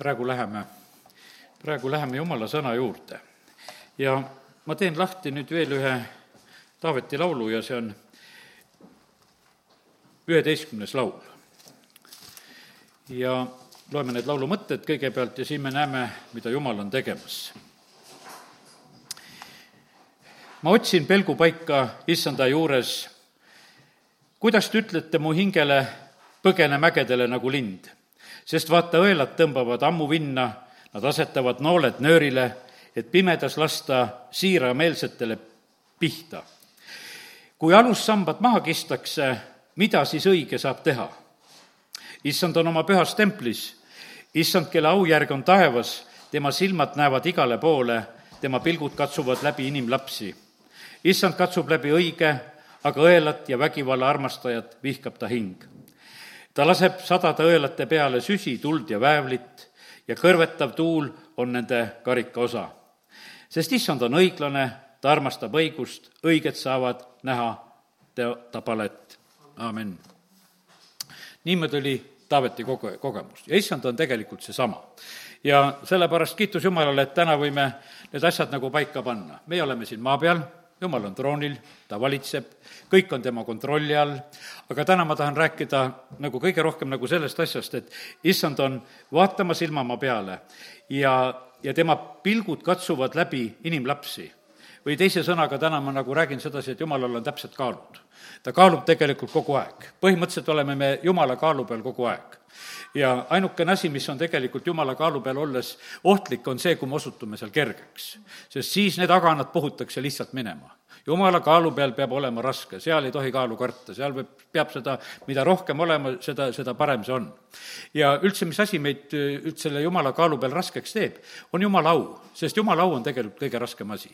praegu läheme, praegu läheme Jumala sõna juurde. ja ma teen lahti nüüd veel ühe Taaveti laulu ja see on üheteistkümnes laul. ja loeme need laulu mõtted kõigepealt ja siin me näeme, mida Jumal on tegemas. ma otsin pelgupaika issanda juures, kuidas te ütlete mu hingele, põgene mägedele nagu lind, sest vaata, õelad tõmbavad ammu vinna, nad asetavad nooled nöörile, et pimedas lasta siirameelsetele pihta. kui alussambad maha kistakse, mida siis õige saab teha? issand on oma pühas templis issand, kelle aujärg on taevas, tema silmad näevad igale poole, tema pilgud katsuvad läbi inimlapsi. issand katsub läbi õige, aga õelat ja vägivalla armastajat vihkab ta hing. Ta laseb sadade õelate peale süsi, tuld ja väävlit ja kõrvetav tuul on nende karika osa. sest issand on õiglane, ta armastab õigust, õiged saavad näha ta palet. amin. niimoodi oli Taaveti koge-, kogemus ja issand on tegelikult seesama. ja sellepärast kiitus Jumalale, et täna võime need asjad nagu paika panna. meie oleme siin maa peal, Jumal on troonil, ta valitseb, kõik on tema kontrolli all, aga täna ma tahan rääkida nagu kõige rohkem nagu sellest asjast, et issand on vaatamas ilmamaa peale ja, ja tema pilgud katsuvad läbi inimlapsi või teise sõnaga täna ma nagu räägin sedasi, et jumalal on täpsed kaalud. ta kaalub tegelikult kogu aeg. põhimõtteliselt oleme me jumala kaalu peal kogu aeg. Ja ainukene asi, mis on tegelikult jumala kaalu peal olles ohtlik, on see, kui me osutume seal kergeks. sest siis need aganad puhutakse lihtsalt minema jumala kaalu peal peab olema raske, seal ei tohi kaalu karta, seal peab, peab seda, mida rohkem olema, seda, seda parem see on. ja üldse, mis asi meid üldse selle jumala kaalu peal raskeks teeb, on jumala au, sest jumala au on tegelikult kõige raskem asi.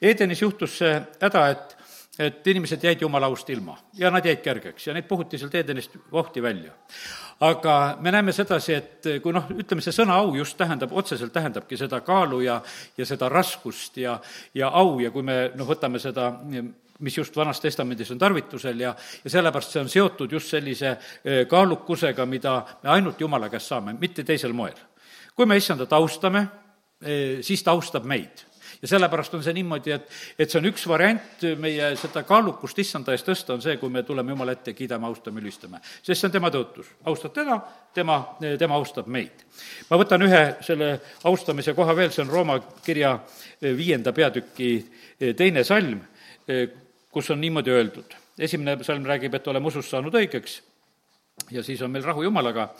Edenis juhtus see häda, et et inimesed jäid jumala aust ilma ja nad jäid kergeks ja neid puhuti sealt Edenist vohti välja aga me näeme sedasi, et kui noh, ütleme, see sõna au just tähendab, otseselt tähendabki seda kaalu ja, ja seda raskust ja, ja au ja kui me noh, võtame seda mis just Vanas Testamendis on tarvitusel ja, ja sellepärast see on seotud just sellise eh, kaalukusega, mida me ainult Jumala käest saame, mitte teisel moel. kui me issandat austame, eh, siis ta austab meid ja sellepärast on see niimoodi, et, et see on üks variant meie seda kaalukust issanda eest tõsta, on see, kui me tuleme Jumala ette, kiidame, austame, ülistame. sest see on tema tõotus. austad teda, tema, tema austab meid. ma võtan ühe selle austamise koha veel, see on Rooma kirja viienda peatüki teine salm, kus on niimoodi öeldud. esimene salm räägib, et oleme usust saanud õigeks ja siis on meil rahu Jumalaga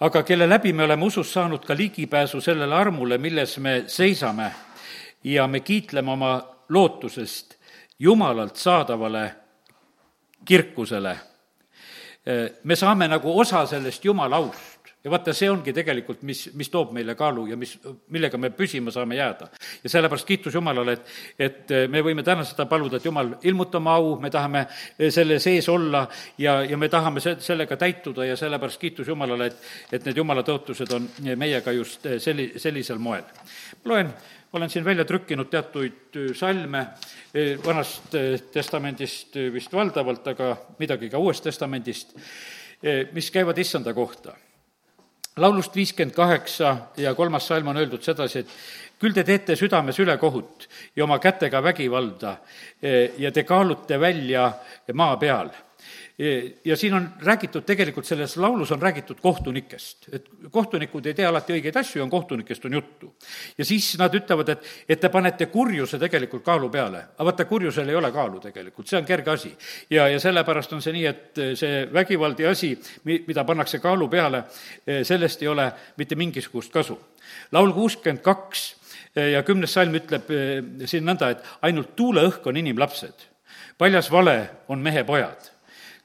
aga kelle läbi me oleme usust saanud ka ligipääsu sellele armule, milles me seisame ja me kiitleme oma lootusest Jumalalt saadavale kirkusele. me saame nagu osa sellest Jumala aust ja vaata, see ongi tegelikult, mis, mis toob meile kaalu ja mis, millega me püsima saame jääda. ja sellepärast kiitus Jumalale, et, et me võime täna seda paluda, et Jumal, ilmuta oma au, me tahame selle sees olla ja, ja me tahame se-, sellega täituda ja sellepärast kiitus Jumalale, et, et need Jumala tõotused on meiega just selli-, sellisel moel. loen olen siin välja trükkinud teatuid salme Vanast Testamendist vist valdavalt, aga midagi ka Uuest Testamendist, mis käivad issanda kohta. laulust viiskümmend kaheksa ja kolmas salm on öeldud sedasi, et küll te teete südames ülekohut ja oma kätega vägivalda ja te kaalute välja maa peal ja siin on räägitud, tegelikult selles laulus on räägitud kohtunikest, et kohtunikud ei tee alati õigeid asju, on kohtunikest on juttu. ja siis nad ütlevad, et, et te panete kurjuse tegelikult kaalu peale, aga vaata, kurjusel ei ole kaalu tegelikult, see on kerge asi. ja, ja sellepärast on see nii, et see vägivald ja asi, mi-, mida pannakse kaalu peale, sellest ei ole mitte mingisugust kasu. laul kuuskümmend kaks ja kümnes salm ütleb siin nõnda, et ainult tuuleõhk on inimlapsed, paljas vale on mehe pojad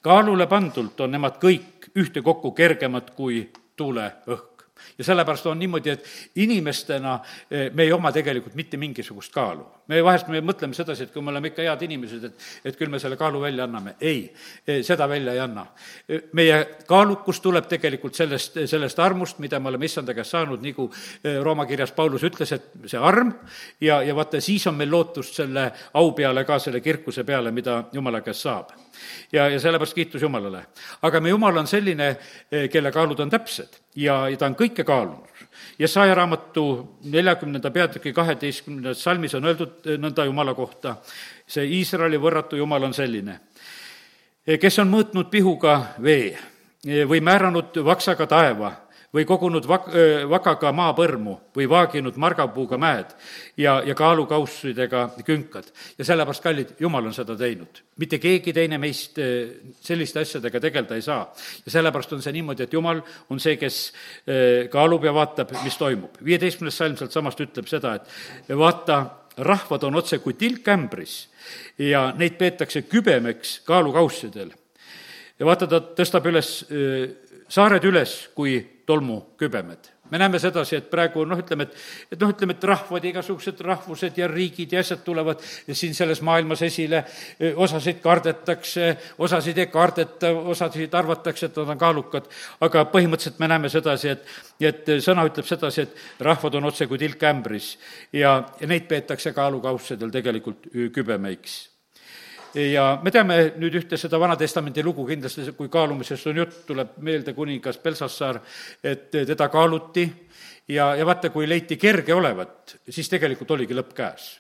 kaalule pandult on nemad kõik ühtekokku kergemad kui tuuleõhk ja sellepärast on niimoodi, et inimestena eh, me ei oma tegelikult mitte mingisugust kaalu. me vahest, me mõtleme sedasi, et kui me oleme ikka head inimesed, et, et küll me selle kaalu välja anname. ei, eh, seda välja ei anna. Eh, meie kaalukus tuleb tegelikult sellest, sellest armust, mida me oleme issanda käest saanud, nagu Rooma kirjas Paulus ütles, et see arm ja, ja vaata, siis on meil lootust selle au peale ka, selle kirkuse peale, mida jumala käest saab ja, ja sellepärast kiitus Jumalale. aga meie Jumal on selline, kelle kaalud on täpsed ja, ja ta on kõike kaalunud. Jesaja raamatu neljakümnenda peatüki kaheteistkümnendas salmis on öeldud nõnda Jumala kohta, see Iisraeli võrratu Jumal on selline, kes on mõõtnud pihuga vee või määranud vaksaga taeva või kogunud vak-, vakaga maapõrmu või vaaginud margapuuga mäed ja, ja kaalukaussidega künkad. ja sellepärast, kallid, Jumal on seda teinud. mitte keegi teine meist selliste asjadega tegeleda ei saa. ja sellepärast on see niimoodi, et Jumal on see, kes kaalub ja vaatab, mis toimub. viieteistkümnes salm sealtsamast ütleb seda, et vaata, rahvad on otse kui tilk ämbris ja neid peetakse kübemeks kaalukaussidel. ja vaata, ta tõstab üles saared üles kui tolmukübemed. me näeme sedasi, et praegu noh, ütleme, et, et noh, ütleme, et rahvad, igasugused rahvused ja riigid ja asjad tulevad siin selles maailmas esile, osasid kardetakse, osasid ei kardeta, osasid arvatakse, et nad on kaalukad, aga põhimõtteliselt me näeme sedasi, et, et sõna ütleb sedasi, et rahvad on otse kui tilk ämbris ja, ja neid peetakse kaalukaussedel tegelikult kübemeiks ja me teame nüüd ühte seda Vana-testamendi lugu kindlasti, kui kaalumisest on jutt, tuleb meelde kuningas Belsassar, et teda kaaluti ja, ja vaata, kui leiti kerge olevat, siis tegelikult oligi lõpp käes.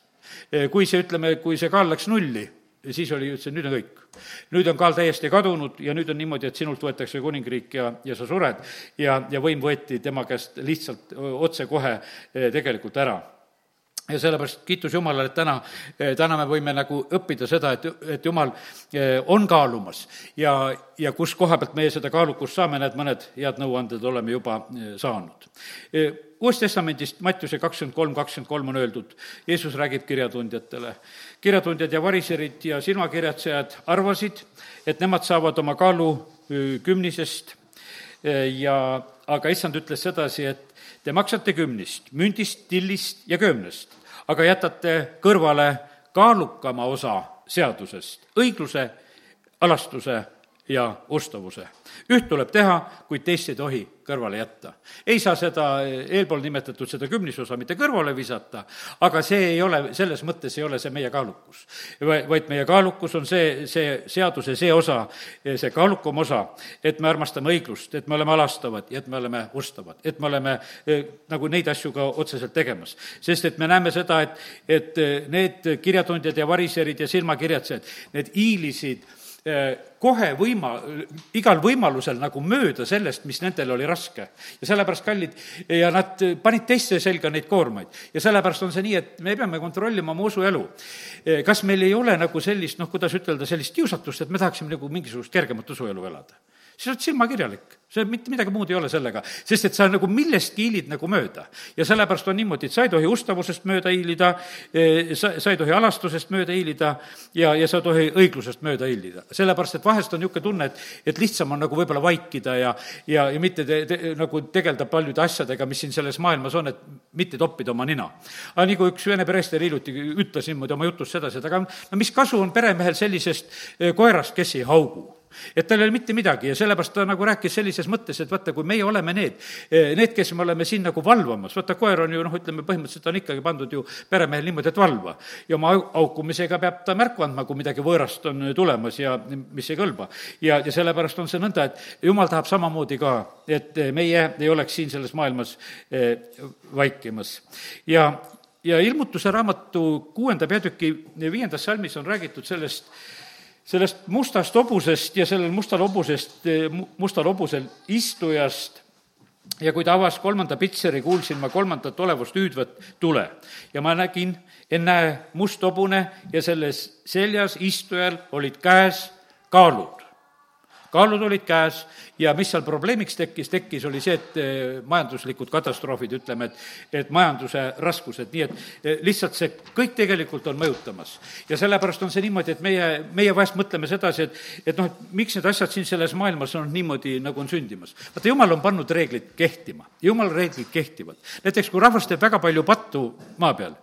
kui see, ütleme, kui see kaal läks nulli, siis oli, ütles, et nüüd on kõik. nüüd on kaal täiesti kadunud ja nüüd on niimoodi, et sinult võetakse kuningriik ja, ja sa sured ja, ja võim võeti tema käest lihtsalt otsekohe tegelikult ära ja sellepärast kiitus Jumalale, et täna, täna me võime nagu õppida seda, et, et Jumal eh, on kaalumas ja, ja kus koha pealt meie seda kaalukust saame, need mõned head nõuanded oleme juba eh, saanud. Eh, Uuest Testamendist Mattiuse kakskümmend kolm, kakskümmend kolm on öeldud, Jeesus räägib kirjatundjatele. kirjatundjad ja variserid ja silmakirjatsejad arvasid, et nemad saavad oma kaalu kümnisest ja aga issand ütles sedasi, et te maksate kümnist, mündist, tillist ja köömnest aga jätate kõrvale kaalukama osa seadusest, õigluse, alastuse ja ustavuse. üht tuleb teha, kuid teist ei tohi kõrvale jätta. ei saa seda eelpool nimetatud, seda kümnisosa mitte kõrvale visata, aga see ei ole, selles mõttes ei ole see meie kaalukus. vaid meie kaalukus on see, see seaduse see osa, see kaalukam osa, et me armastame õiglust, et me oleme alastavad ja et me oleme ustavad, et me oleme eh, nagu neid asju ka otseselt tegemas. sest et me näeme seda, et, et need kirjatundjad ja variserid ja silmakirjatsejad, need hiilisid Eh, kohe võima, igal võimalusel nagu mööda sellest, mis nendel oli raske. ja sellepärast, kallid, ja nad panid teiste selga neid koormaid. ja sellepärast on see nii, et me peame kontrollima oma usuelu. Eh, kas meil ei ole nagu sellist, noh, kuidas ütelda, sellist kiusatust, et me tahaksime nagu mingisugust kergemat usuelu elada siis oled silmakirjalik. see mitte midagi muud ei ole sellega, sest et sa nagu millestki hiilid nagu mööda. ja sellepärast on niimoodi, et sa ei tohi ustavusest mööda hiilida, eh, sa, sa ei tohi alastusest mööda hiilida ja, ja sa ei tohi õiglusest mööda hiilida. sellepärast, et vahest on niisugune tunne, et, et lihtsam on nagu võib-olla vaikida ja, ja, ja mitte te, te, nagu tegeleda paljude asjadega, mis siin selles maailmas on, et mitte toppida oma nina. aga nagu üks vene preester hiljuti ütles niimoodi oma jutus sedasi, et aga no mis kasu on peremehel sellisest eh, koerast, kes ei haugu et tal ei ole mitte midagi ja sellepärast ta nagu rääkis sellises mõttes, et vaata, kui meie oleme need, eh, need, kes me oleme siin nagu valvamas, vaata, koer on ju noh, ütleme põhimõtteliselt on ikkagi pandud ju peremehel niimoodi, et valva. ja oma haukumisega peab ta märku andma, kui midagi võõrast on tulemas ja mis ei kõlba. ja, ja sellepärast on see nõnda, et jumal tahab samamoodi ka, et meie ei oleks siin selles maailmas eh, vaikimas. ja ja ilmutuse raamatu kuuenda peatüki viiendas salmis on räägitud sellest, sellest mustast hobusest ja sellel mustal hobusest, mustal hobusel istujast ja kui ta avas kolmanda pitseri, kuulsin ma kolmandat olevust hüüdvat tule. ja ma nägin, ennäe, must hobune ja selles seljas istujal olid käes kaalud kaalud olid käes ja mis seal probleemiks tekkis, tekkis, oli see, et eh, majanduslikud katastroofid, ütleme, et et majanduse raskused, nii et eh, lihtsalt see kõik tegelikult on mõjutamas. ja sellepärast on see niimoodi, et meie, meie vahest mõtleme sedasi, et et noh, et miks need asjad siin selles maailmas on niimoodi, nagu on sündimas. vaata, jumal on pannud reeglid kehtima, jumala reeglid kehtivad. näiteks kui rahvas teeb väga palju pattu maa peal,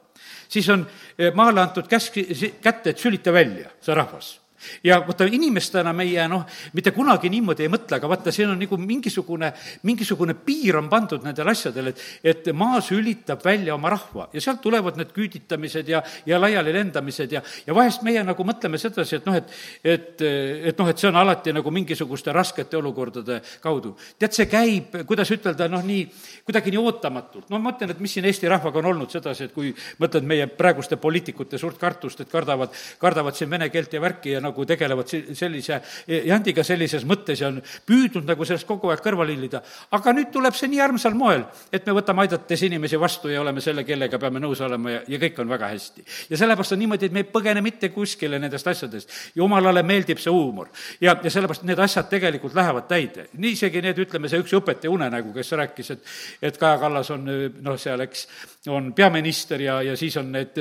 siis on eh, maale antud käsk, kätte, et sülita välja see rahvas ja vaata, inimestena meie noh, mitte kunagi niimoodi ei mõtle, aga vaata, siin on nagu mingisugune, mingisugune piir on pandud nendele asjadele, et, et maa sülitab välja oma rahva ja sealt tulevad need küüditamised ja, ja laiali lendamised ja, ja vahest meie nagu mõtleme sedasi, et noh, et, et, et noh, et see on alati nagu mingisuguste raskete olukordade kaudu. tead, see käib, kuidas ütelda, noh, nii, kuidagi nii ootamatult. no ma mõtlen, et mis siin Eesti rahvaga on olnud sedasi, et kui mõtled meie praeguste poliitikute suurt kartust, et kardavad, kardavad siin vene keelt ja värki ja nagu tegelevad sellise jandiga sellises mõttes ja on püüdnud nagu sellest kogu aeg kõrvale hiilida. aga nüüd tuleb see nii armsal moel, et me võtame aidates inimesi vastu ja oleme selle, kellega peame nõus olema ja, ja kõik on väga hästi. ja sellepärast on niimoodi, et me ei põgene mitte kuskile nendest asjadest. jumalale meeldib see huumor. ja, ja sellepärast need asjad tegelikult lähevad täide. nii isegi need, ütleme, see üks õpetaja unenägu, kes rääkis, et, et Kaja Kallas on noh, seal eks, on peaminister ja, ja siis on need,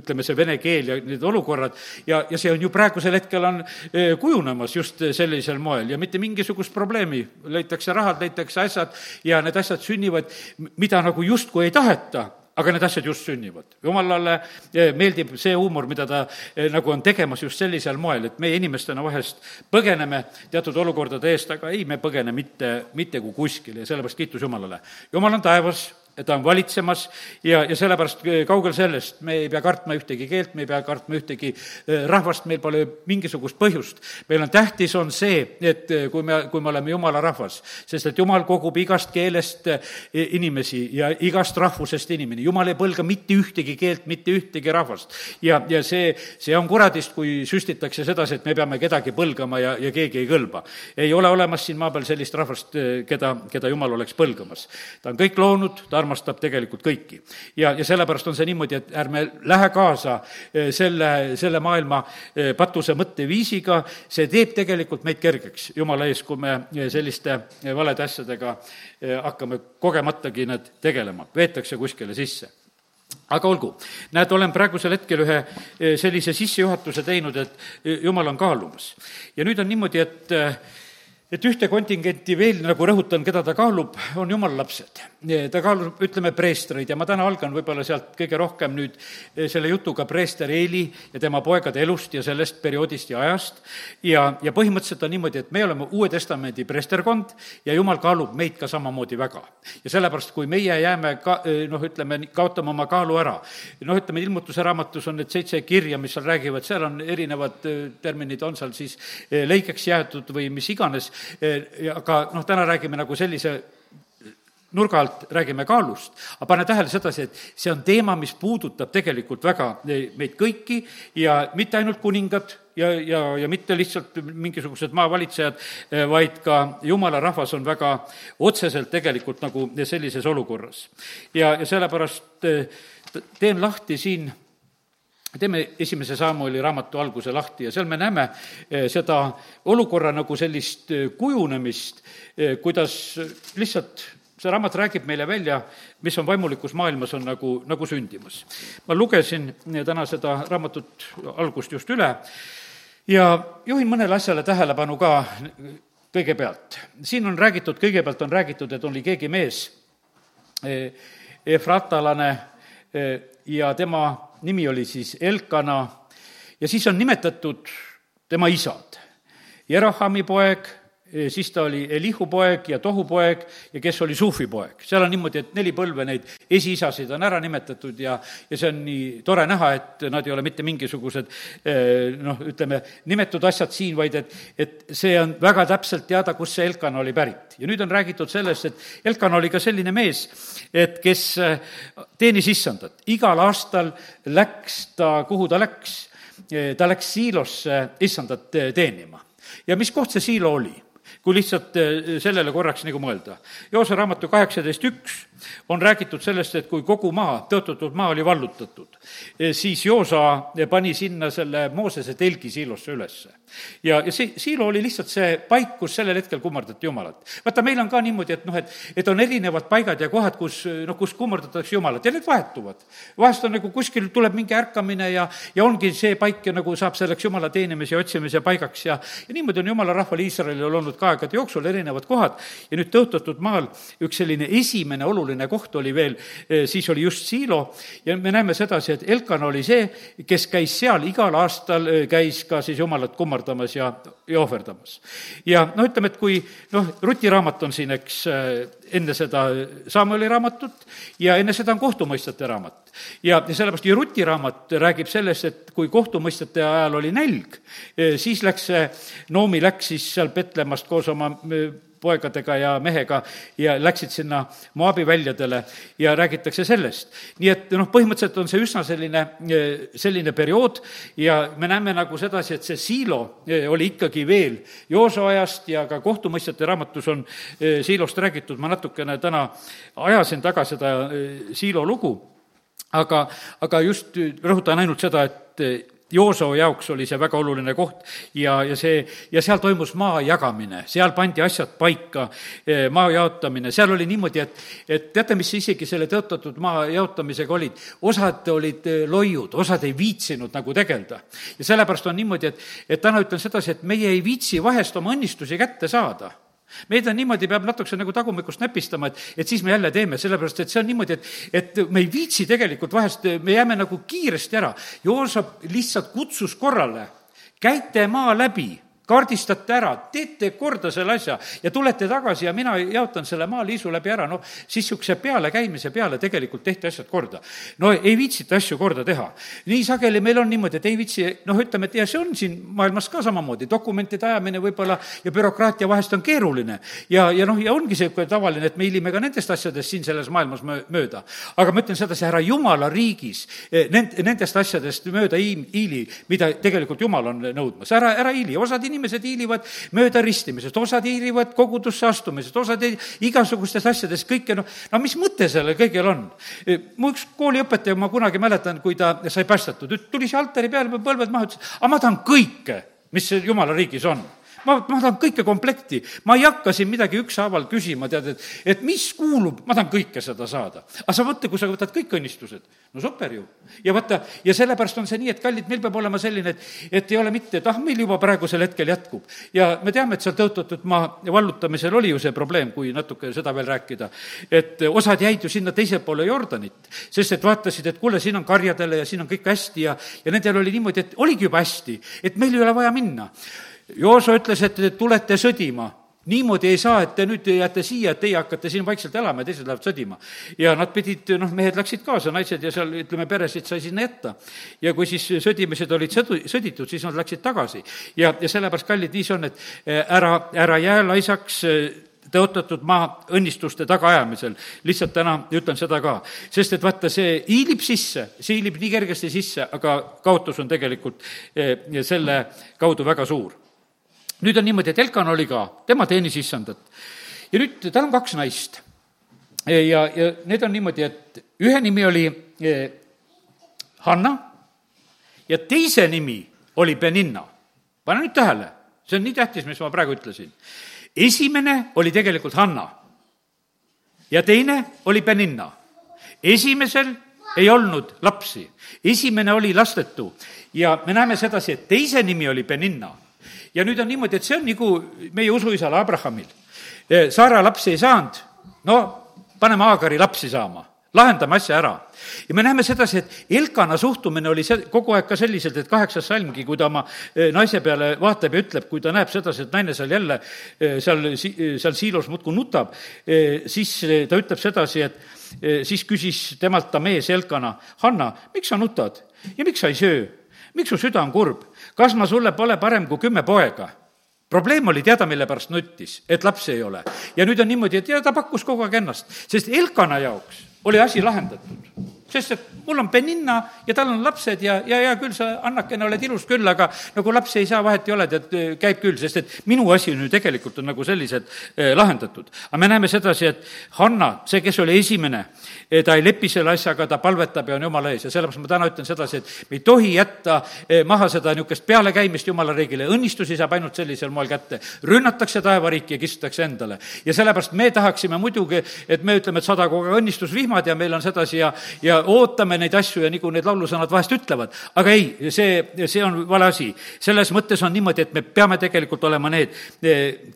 ütleme, see vene keel ja need olukorrad ja, ja see on ju praegusel hetkel on eh, kujunemas just sellisel moel ja mitte mingisugust probleemi. leitakse rahad, leitakse asjad ja need asjad sünnivad, mida nagu justkui ei taheta aga need asjad just sünnivad. jumalale eh, meeldib see huumor, mida ta eh, nagu on tegemas just sellisel moel, et meie inimestena vahest põgeneme teatud olukordade eest, aga ei, me põgene mitte, mitte kui kuskile ja sellepärast kiitus Jumalale. Jumal on taevas ta on valitsemas ja, ja sellepärast eh, kaugel sellest, me ei pea kartma ühtegi keelt, me ei pea kartma ühtegi eh, rahvast, meil pole mingisugust põhjust. meil on tähtis, on see, et eh, kui me, kui me oleme jumala rahvas, sest et jumal kogub igast keelest inimesi ja igast rahvusest inimene, jumal ei põlga mitte ühtegi keelt, mitte ühtegi rahvast. ja, ja see, see on kuradist, kui süstitakse sedasi, et me peame kedagi põlgama ja, ja keegi ei kõlba. ei ole olemas siin maa peal sellist rahvast, keda, keda jumal oleks põlgamas. ta on kõik loonud, ta armastab armastab tegelikult kõiki. ja, ja sellepärast on see niimoodi, et ärme lähe kaasa eh, selle, selle maailma eh, patuse mõtteviisiga, see teeb tegelikult meid kergeks. Jumala ees, kui me eh, selliste valede asjadega hakkame kogematagi need tegelema, veetakse kuskile sisse. Aga olgu, näed, olen praegusel hetkel ühe sellise sissejuhatuse teinud, et jumal on kaalumas. ja nüüd on niimoodi, et et ühte kontingenti veel nagu rõhutan, keda ta kaalub, on jumala lapsed. ta kaalub, ütleme, preestreid ja ma täna algan võib-olla sealt kõige rohkem nüüd eh, selle jutuga preester Eeli ja tema poegade elust ja sellest perioodist ja ajast. ja, ja põhimõtteliselt on niimoodi, et me oleme Uue Testamendi preesterkond ja jumal kaalub meid ka samamoodi väga. ja sellepärast, kui meie jääme ka eh, noh, ütleme, kaotame oma kaalu ära, noh, ütleme, ilmutuse raamatus on need seitse kirja, mis seal räägivad, seal on erinevad eh, terminid, on seal siis lõikeks jäetud või mis iganes, aga noh, täna räägime nagu sellise nurga alt räägime kaalust, aga pane tähele sedasi, et see on teema, mis puudutab tegelikult väga meid kõiki ja mitte ainult kuningad ja, ja, ja mitte lihtsalt mingisugused maavalitsejad, eh, vaid ka jumala rahvas on väga otseselt tegelikult nagu sellises olukorras. ja, ja sellepärast eh, teen lahti siin teeme esimese Samueli raamatu alguse lahti ja seal me näeme eh, seda olukorra nagu sellist eh, kujunemist, eh, kuidas lihtsalt see raamat räägib meile välja, mis on vaimulikus maailmas, on nagu, nagu sündimas. ma lugesin täna seda raamatut algust just üle ja juhin mõnele asjale tähelepanu ka kõigepealt. siin on räägitud, kõigepealt on räägitud, et oli keegi mees, efratalane, ja tema nimi oli siis Elkana ja siis on nimetatud tema isad. Jerahami poeg, siis ta oli Elihu poeg ja Tohu poeg ja kes oli Sufi poeg. seal on niimoodi, et neli põlve neid esiisasid on ära nimetatud ja, ja see on nii tore näha, et nad ei ole mitte mingisugused noh, ütleme, nimetud asjad siin, vaid et, et see on väga täpselt teada, kust see Elkan oli pärit. ja nüüd on räägitud sellest, et Elkan oli ka selline mees, et kes teenis issandat. igal aastal läks ta, kuhu ta läks, ta läks siilosse issandat teenima. ja mis koht see siilo oli? Kui lihtsalt eh, sellele korraks nagu mõelda. Joose raamatu kaheksateist üks on räägitud sellest, et kui kogu maa, tõotatud maa oli vallutatud, eh, siis Joosa pani sinna selle Moosese telgi siilosse ülesse. ja, ja see siilo oli lihtsalt see paik, kus sellel hetkel kummardati Jumalat. vaata, meil on ka niimoodi, et noh, et, et on erinevad paigad ja kohad, kus noh, kus kummardatakse Jumalat ja need vahetuvad. vahest on nagu kuskil tuleb mingi ärkamine ja, ja ongi see paik ja nagu saab selleks Jumala teenimise ja otsimise paigaks ja, ja niimoodi on Jumala rahval Iisraelil olnud ka aegade jooksul erinevad kohad ja nüüd tõotatud maal üks selline esimene oluline oluline koht oli veel, siis oli just Siilo ja me näeme sedasi, et Elkan oli see, kes käis seal igal aastal, käis ka siis jumalat kummardamas ja, ja ohverdamas. ja no ütleme, et kui noh, Ruti raamat on siin, eks, enne seda Samueli raamatut ja enne seda on kohtumõistjate raamat. ja, ja sellepärast ja Ruti raamat räägib sellest, et kui kohtumõistjate ajal oli nälg, siis läks see, Noomi läks siis seal Petlemmast koos oma poegadega ja mehega ja läksid sinna Moabi väljadele ja räägitakse sellest. nii et noh, põhimõtteliselt on see üsna selline, selline periood ja me näeme nagu sedasi, et see Siilo eh, oli ikkagi veel Jooso ajast ja ka kohtumõistjate raamatus on eh, Siilost räägitud, ma natukene täna ajasin taga seda eh, Siilo lugu, aga, aga just rõhutan ainult seda, et Joosoo jaoks oli see väga oluline koht ja, ja see, ja seal toimus maa jagamine, seal pandi asjad paika, eh, maa jaotamine, seal oli niimoodi, et, et teate, mis isegi selle tõotatud maa jaotamisega olid? osad olid eh, loiud, osad ei viitsinud nagu tegeleda. ja sellepärast on niimoodi, et, et täna ütlen sedasi, et meie ei viitsi vahest oma õnnistusi kätte saada meid on niimoodi, peab natukese nagu tagumikust näpistama, et, et siis me jälle teeme, sellepärast et see on niimoodi, et, et me ei viitsi tegelikult vahest, me jääme nagu kiiresti ära. Joosep lihtsalt kutsus korrale, käite maa läbi kaardistate ära, teete korda selle asja ja tulete tagasi ja mina jaotan selle maaliisu läbi ära, noh, siis niisuguse pealekäimise peale tegelikult tehti asjad korda. no ei viitsita asju korda teha. nii sageli meil on niimoodi, et ei viitsi, noh, ütleme, et ja see on siin maailmas ka samamoodi, dokumentide ajamine võib-olla ja bürokraatia vahest on keeruline. ja, ja noh, ja ongi niisugune tavaline, et me hiilime ka nendest asjadest siin selles maailmas mööda. aga ma ütlen sedasi, härra Jumala riigis eh, nend-, nendest asjadest mööda hiili, mida tegelikult Jumal on nõudmas, ära, ära hiili, osad inimesed inimesed hiilivad mööda ristimisest, osad hiilivad kogudusse astumisest, osad ei, igasugustest asjadest, kõike noh, no mis mõte sellel kõigel on? mu üks kooliõpetaja, ma kunagi mäletan, kui ta sai päästetud, tuli siia altari peale, põlved maha, ütles, aga ma tahan kõike, mis jumala riigis on ma, ma tahan kõike komplekti, ma ei hakka siin midagi ükshaaval küsima, tead, et, et mis kuulub, ma tahan kõike seda saada. aga sa mõtle, kui sa võtad kõik õnnistused, no super ju. ja vaata, ja sellepärast on see nii, et kallid, meil peab olema selline, et, et ei ole mitte, et ah, meil juba praegusel hetkel jätkub. ja me teame, et seal tõotatud maa vallutamisel oli ju see probleem, kui natuke seda veel rääkida, et osad jäid ju sinna teisele poole Jordanit, sest et vaatasid, et kuule, siin on karjadele ja siin on kõik hästi ja, ja nendel oli niimoodi, et oligi juba hästi, et meil ei ole vaja minna Jooso ütles, et te tulete sõdima niimoodi ei saa, et te nüüd jääte siia, et teie hakkate siin vaikselt elama ja teised lähevad sõdima. ja nad pidid, noh, mehed läksid kaasa, naised ja seal, ütleme, peresid sai sinna jätta. ja kui siis sõdimised olid sõdu, sõditud, siis nad läksid tagasi. ja, ja sellepärast, kallid, nii see on, et eh, ära, ära jää laisaks eh, tõotatud maa õnnistuste tagaajamisel. lihtsalt täna ütlen seda ka. sest et vaata, see hiilib sisse, see hiilib nii kergesti sisse, aga kaotus on tegelikult eh, selle kaudu väga suur nüüd on niimoodi, et Elkan oli ka, tema teenis issandat. ja nüüd tal on kaks naist. ja, ja need on niimoodi, et ühe nimi oli eh, Hanna ja teise nimi oli Beninna. pane nüüd tähele, see on nii tähtis, mis ma praegu ütlesin. esimene oli tegelikult Hanna ja teine oli Beninna. esimesel ei olnud lapsi, esimene oli lastetu ja me näeme sedasi, et teise nimi oli Beninna ja nüüd on niimoodi, et see on nagu meie usuisal Abrahamil. Saara lapsi ei saanud, no paneme Aagari lapsi saama lahendame asja ära. ja me näeme sedasi, et Elkana suhtumine oli see, kogu aeg ka selliselt, et kaheksas salmgi, kui ta oma eh, naise peale vaatab ja ütleb, kui ta näeb sedasi, et naine seal jälle eh, seal, seal siilos muudkui nutab, siis ta ütleb sedasi, et siis küsis temalt ta mees Elkana, Hanna, miks sa nutad ja miks sa ei söö? miks su süda on kurb? Kas ma sulle pole parem kui kümme poega? probleem oli teada, mille pärast nuttis, et lapsi ei ole. ja nüüd on niimoodi, et ja ta pakkus kogu aeg ennast, sest Elkana jaoks oli asi lahendatud. Sest et mul on Beninna ja tal on lapsed ja, ja hea küll, sa, Annakene, oled ilus küll, aga nagu lapsi ei saa, vahet ei ole, tead, käib küll, sest et minu asi on ju tegelikult on nagu sellised eh, lahendatud. aga me näeme sedasi, et Hanna, see, kes oli esimene, ta ei lepi selle asjaga, ta palvetab ja on jumala ees ja sellepärast ma täna ütlen sedasi, et me ei tohi jätta eh, maha seda niisugust pealekäimist jumala riigile, õnnistusi saab ainult sellisel moel kätte. rünnatakse taevariiki ja kistetakse endale. ja sellepärast me tahaksime muidugi, et me ütleme, et sadagu õnnistusvihmad ja meil on sedasi ja, ja ootame võtame neid asju ja nagu need laulusõnad vahest ütlevad, aga ei, see, see on vale asi. selles mõttes on niimoodi, et me peame tegelikult olema need,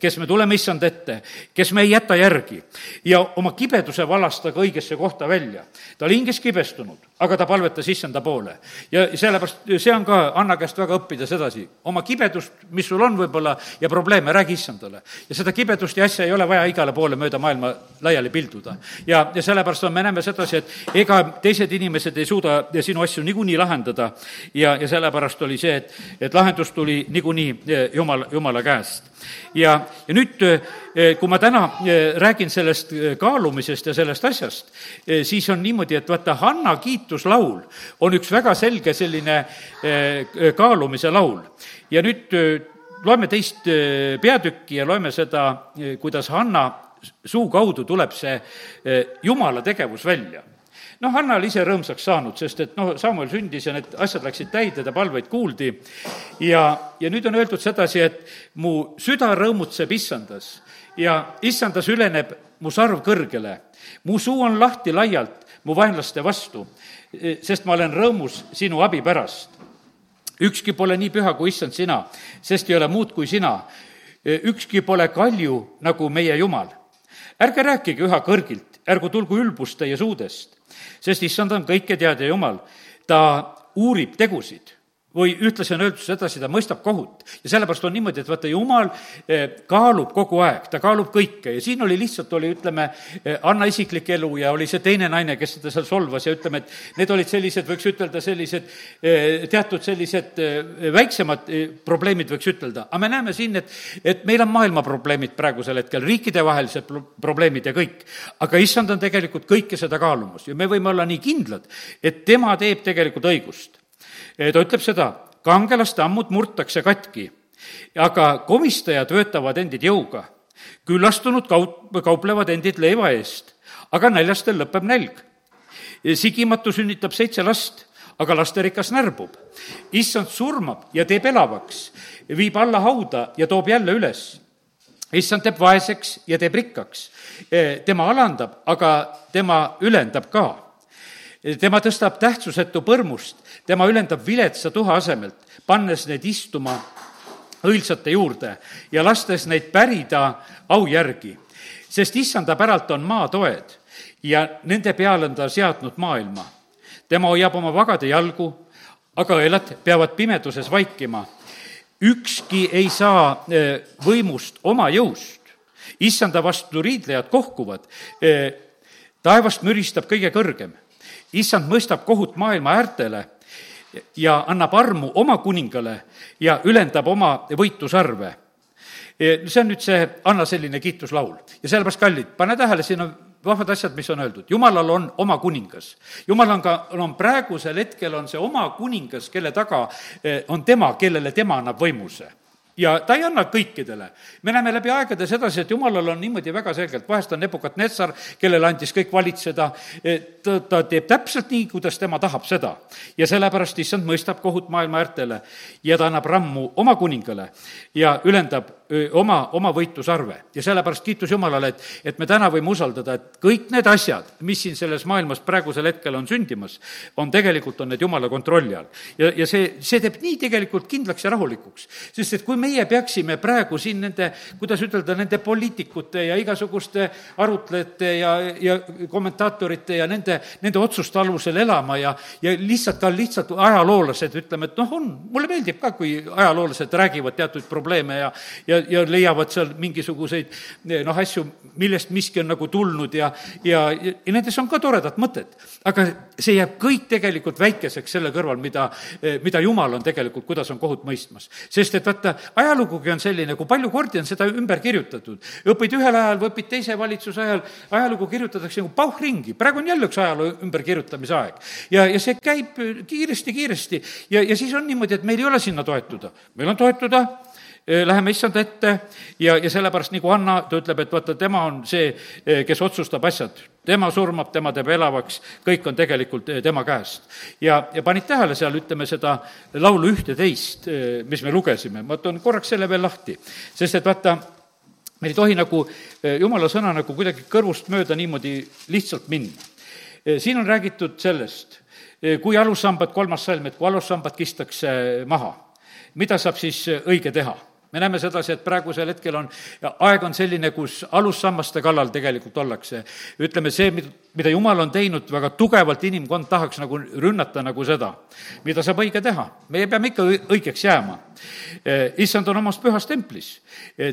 kes me tuleme issand ette, kes me ei jäta järgi ja oma kibeduse valastada ka õigesse kohta välja. ta oli hinges kibestunud, aga ta palvetas issanda poole. ja sellepärast see on ka Anna käest väga õppida sedasi, oma kibedust, mis sul on võib-olla, ja probleeme, räägi issandale. ja seda kibedust ja asja ei ole vaja igale poole mööda maailma laiali pilduda. ja, ja sellepärast on, me näeme sedasi, et ega teised inimesed ei suuda sinu asju niikuinii lahendada ja, ja sellepärast oli see, et, et lahendus tuli niikuinii eh, Jumal, Jumala käest. ja, ja nüüd, eh, kui ma täna eh, räägin sellest kaalumisest ja sellest asjast, siis on niimoodi, et vaata, Hanna kiituslaul on üks väga selge selline kaalumise laul. ja nüüd loeme teist peatükki ja loeme seda, kuidas Hanna suu kaudu tuleb see Jumala tegevus välja noh, Hanna oli ise rõõmsaks saanud, sest et noh, Samuel sündis ja need asjad läksid täide, ta palveid kuuldi ja, ja nüüd on öeldud sedasi, et mu süda rõõmutseb issandas ja issandas üleneb mu sarv kõrgele. mu suu on lahti laialt mu vaenlaste vastu, sest ma olen rõõmus sinu abi pärast. ükski pole nii püha kui issand sina, sest ei ole muud kui sina. ükski pole kalju nagu meie Jumal. ärge rääkige üha kõrgilt, ärgu tulgu ülbust teie suudest sest issand on kõiketeadja Jumal, ta uurib tegusid või ühtlasi on öeldud sedasi, ta mõistab kohut. ja sellepärast on niimoodi, et vaata, jumal eh, kaalub kogu aeg, ta kaalub kõike ja siin oli lihtsalt, oli ütleme, eh, Anna isiklik elu ja oli see teine naine, kes teda seal solvas ja ütleme, et need olid sellised, võiks ütelda, sellised eh, teatud sellised väiksemad probleemid, võiks ütelda. aga me näeme siin, et, et meil on maailma probleemid praegusel hetkel, riikidevahelised probleemid ja kõik. aga issand on tegelikult kõike seda kaalumas ja me võime olla nii kindlad, et tema teeb tegelikult õigust ta ütleb seda, kangelaste ammud murtakse katki, aga komistajad võetavad endid jõuga. küllastunud kaup, kauplevad endid leiva eest, aga näljastel lõpeb nälg. sigimatu sünnitab seitse last, aga lasterikas närbub. issand surmab ja teeb elavaks, viib alla hauda ja toob jälle üles. issand teeb vaeseks ja teeb rikkaks. tema alandab, aga tema ülendab ka tema tõstab tähtsusetu põrmust, tema ülendab viletsa tuha asemelt, pannes neid istuma õilsate juurde ja lastes neid pärida au järgi. sest issanda päralt on maatoed ja nende peale on ta seadnud maailma. tema hoiab oma vagade jalgu, aga õelad peavad pimeduses vaikima. ükski ei saa e, võimust oma jõust. issanda vastu riidlejad kohkuvad. E, taevast müristab kõige kõrgem issand mõistab kohut maailma äärtele ja annab armu oma kuningale ja ülendab oma võitusarve. see on nüüd see Anna selline kiituslaul ja sellepärast, kallid, pane tähele, siin on vahvad asjad, mis on öeldud. jumalal on oma kuningas. jumal on ka, on praegusel hetkel on see oma kuningas, kelle taga eh, on tema, kellele tema annab võimuse ja ta ei anna kõikidele. me näeme läbi aegade sedasi, et jumalal on niimoodi väga selgelt, vahest on Nebukadnetsar, kellele andis kõik valitseda, ta, ta teeb täpselt nii, kuidas tema tahab seda. ja sellepärast issand mõistab kohut maailma äärtele ja ta annab rammu oma kuningale ja ülendab oma, oma võitlusarve. ja sellepärast kiitus Jumalale, et, et me täna võime usaldada, et kõik need asjad, mis siin selles maailmas praegusel hetkel on sündimas, on tegelikult, on need Jumala kontrolli all. ja, ja see, see teeb nii tegelikult kindlaks ja rahulikuks. sest et kui meie peaksime praegu siin nende, kuidas ütelda, nende poliitikute ja igasuguste arutlejate ja, ja kommentaatorite ja nende, nende otsuste alusel elama ja, ja lihtsalt ka lihtsalt ajaloolased, ütleme, et noh, on, mulle meeldib ka, kui ajaloolased räägivad teatud probleeme ja, ja, ja leiavad seal mingisuguseid noh, asju, millest miski on nagu tulnud ja, ja, ja nendes on ka toredat mõtet. aga see jääb kõik tegelikult väikeseks selle kõrval, mida, mida Jumal on tegelikult, kuidas on kohut mõistmas. sest et vaata, ajalugugi on selline, kui palju kordi on seda ümber kirjutatud. õpid ühel ajal või õpid teise valitsuse ajal, ajalugu kirjutatakse nagu pauhringi, praegu on jälle üks ajaloo ümberkirjutamise aeg. ja, ja see käib kiiresti-kiiresti ja, ja siis on niimoodi, et meil ei ole sinna toetuda. meil on toetuda läheme issand ette ja, ja sellepärast nagu Anna, ta ütleb, et vaata, tema on see, kes otsustab asjad. tema surmab, tema teeb elavaks, kõik on tegelikult tema käest. ja, ja panid tähele seal, ütleme, seda laulu ühte-teist, mis me lugesime, ma toon korraks selle veel lahti, sest et vaata, meil ei tohi nagu jumala sõna nagu kuidagi kõrvust mööda niimoodi lihtsalt minna. siin on räägitud sellest, kui alussambad, kolmas salm, et kui alussambad kistakse maha, mida saab siis õige teha me näeme sedasi, et praegusel hetkel on, aeg on selline, kus alussammaste kallal tegelikult ollakse. ütleme, see, mida jumal on teinud, väga tugevalt inimkond tahaks nagu rünnata nagu seda, mida saab õige teha. meie peame ikka õigeks jääma. issand on omas pühas templis,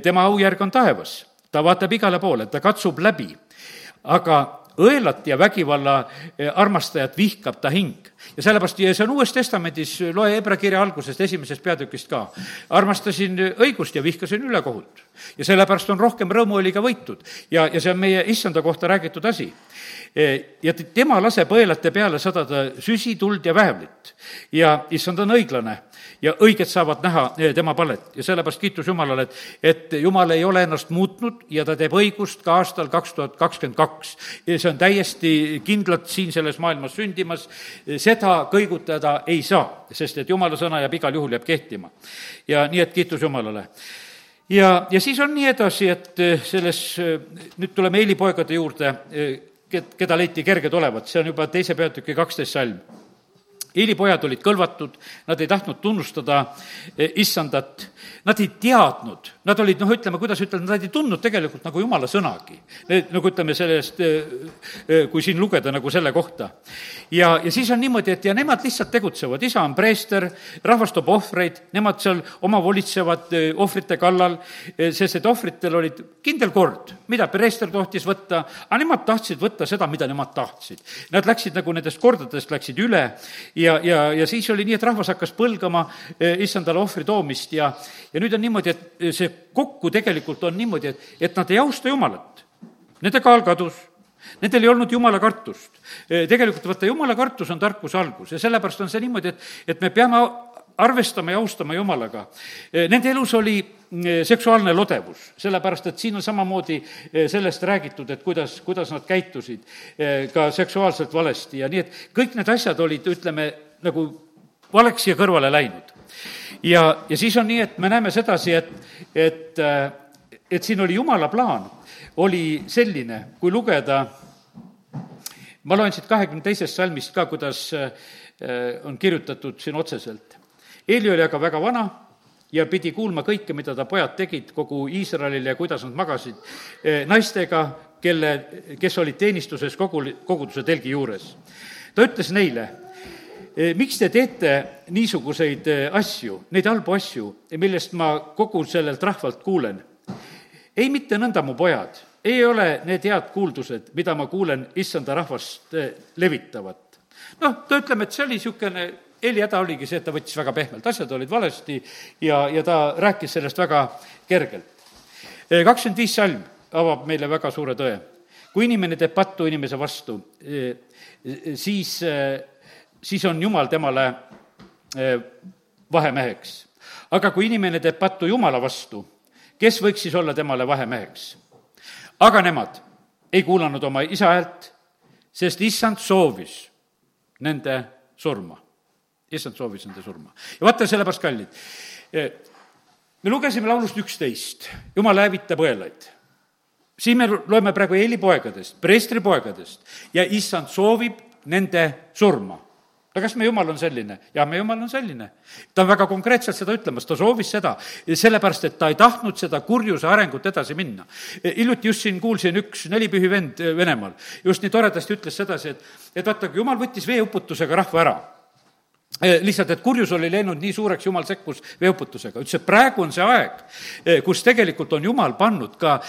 tema aujärg on taevas, ta vaatab igale poole, ta katsub läbi, aga õelat ja vägivalla armastajat vihkab ta hing ja sellepärast, ja see on Uues Testamendis, loe Hebra kirja algusest, esimesest peatükist ka. armastasin õigust ja vihkasin ülekohut. ja sellepärast on rohkem rõõmuõliga võitud ja, ja see on meie issanda kohta räägitud asi. E, ja tema laseb õelate peale sadada süsi, tuld ja väevlit. ja issand on õiglane ja õiged saavad näha eh, tema palet ja sellepärast kiitus Jumalale, et, et Jumal ei ole ennast muutnud ja ta teeb õigust ka aastal kaks tuhat kakskümmend kaks. see on täiesti kindlalt siin selles maailmas sündimas, seda kõigutada ei saa, sest et Jumala sõna jääb igal juhul, jääb kehtima. ja nii, et kiitus Jumalale. Ja, ja siis on nii edasi, et eh, selles, eh, nüüd tuleme Eili poegade juurde, keda leiti kerged olevat, see on juba teise peatüki kaksteist salm Eili pojad olid kõlvatud, nad ei tahtnud tunnustada eh, issandat, nad ei teadnud, nad olid noh, ütleme, kuidas ütelda, nad ei tundnud tegelikult nagu jumala sõnagi. nagu ütleme sellest, eh, eh, kui siin lugeda nagu selle kohta. ja, ja siis on niimoodi, et ja nemad lihtsalt tegutsevad, isa on preester, rahvas toob ohvreid, nemad seal omavolitsevad ohvrite kallal, sest et ohvritel olid kindel kord, mida preester tohtis võtta, aga nemad tahtsid võtta seda, mida nemad tahtsid. Nad läksid nagu nendest kordadest, läksid üle ja, ja, ja siis oli nii, et rahvas hakkas põlgama eh, issandale ohvri toomist ja, ja nüüd on niimoodi, et see kokku tegelikult on niimoodi, et, et nad ei austa Jumalat. Nende kaal kadus, nendel ei olnud jumala kartust. Eh, tegelikult vaata, jumala kartus on tarkuse algus ja sellepärast on see niimoodi, et, et me peame arvestama ja austama Jumalaga. Eh, nende elus oli seksuaalne lodevus, sellepärast et siin on samamoodi sellest räägitud, et kuidas, kuidas nad käitusid ka seksuaalselt valesti ja nii, et kõik need asjad olid, ütleme, nagu valeks siia kõrvale läinud. Ja, ja siis on nii, et me näeme sedasi, et, et, et siin oli jumala plaan, oli selline, kui lugeda, ma loen siit kahekümne teisest salmist ka, kuidas on kirjutatud siin otseselt. Eeli oli aga väga vana ja pidi kuulma kõike, mida ta pojad tegid kogu Iisraelile ja kuidas nad magasid naistega, kelle, kes olid teenistuses kogu, koguduse telgi juures. ta ütles neile, miks te teete niisuguseid eh, asju, neid halbu asju, millest ma kogu sellelt rahvalt kuulen? ei mitte nõnda, mu pojad, ei ole need head kuuldused, mida ma kuulen issanda rahvast eh, levitavat. noh, ta ütleme, et see oli niisugune Heli häda oligi see, et ta võttis väga pehmelt, asjad olid valesti ja, ja ta rääkis sellest väga kergelt. kakskümmend viis salm avab meile väga suure tõe. kui inimene teeb pattu inimese vastu, siis siis on Jumal temale eh, vahemeheks. aga kui inimene teeb pattu Jumala vastu, kes võiks siis olla temale vahemeheks? aga nemad ei kuulanud oma isa häält, sest issand soovis nende surma. issand soovis nende surma. ja vaata, sellepärast, kallid, eh, me lugesime laulust üksteist, Jumal hävitab õelaid siin me loeme praegu Eeli poegadest, preestri poegadest ja issand soovib nende surma no kas meie jumal on selline? jah, meie jumal on selline. ta on väga konkreetselt seda ütlemas, ta soovis seda, sellepärast et ta ei tahtnud seda kurjuse arengut edasi minna. hiljuti just siin kuulsin, üks nelipühi vend eh, Venemaal just nii toredasti ütles sedasi, et, et vaata, jumal võttis veeuputusega rahva ära eh, lihtsalt, et kurjus oli läinud nii suureks, jumal sekkus veeuputusega, ütles, et praegu on see aeg, eh, kus tegelikult on jumal pannud ka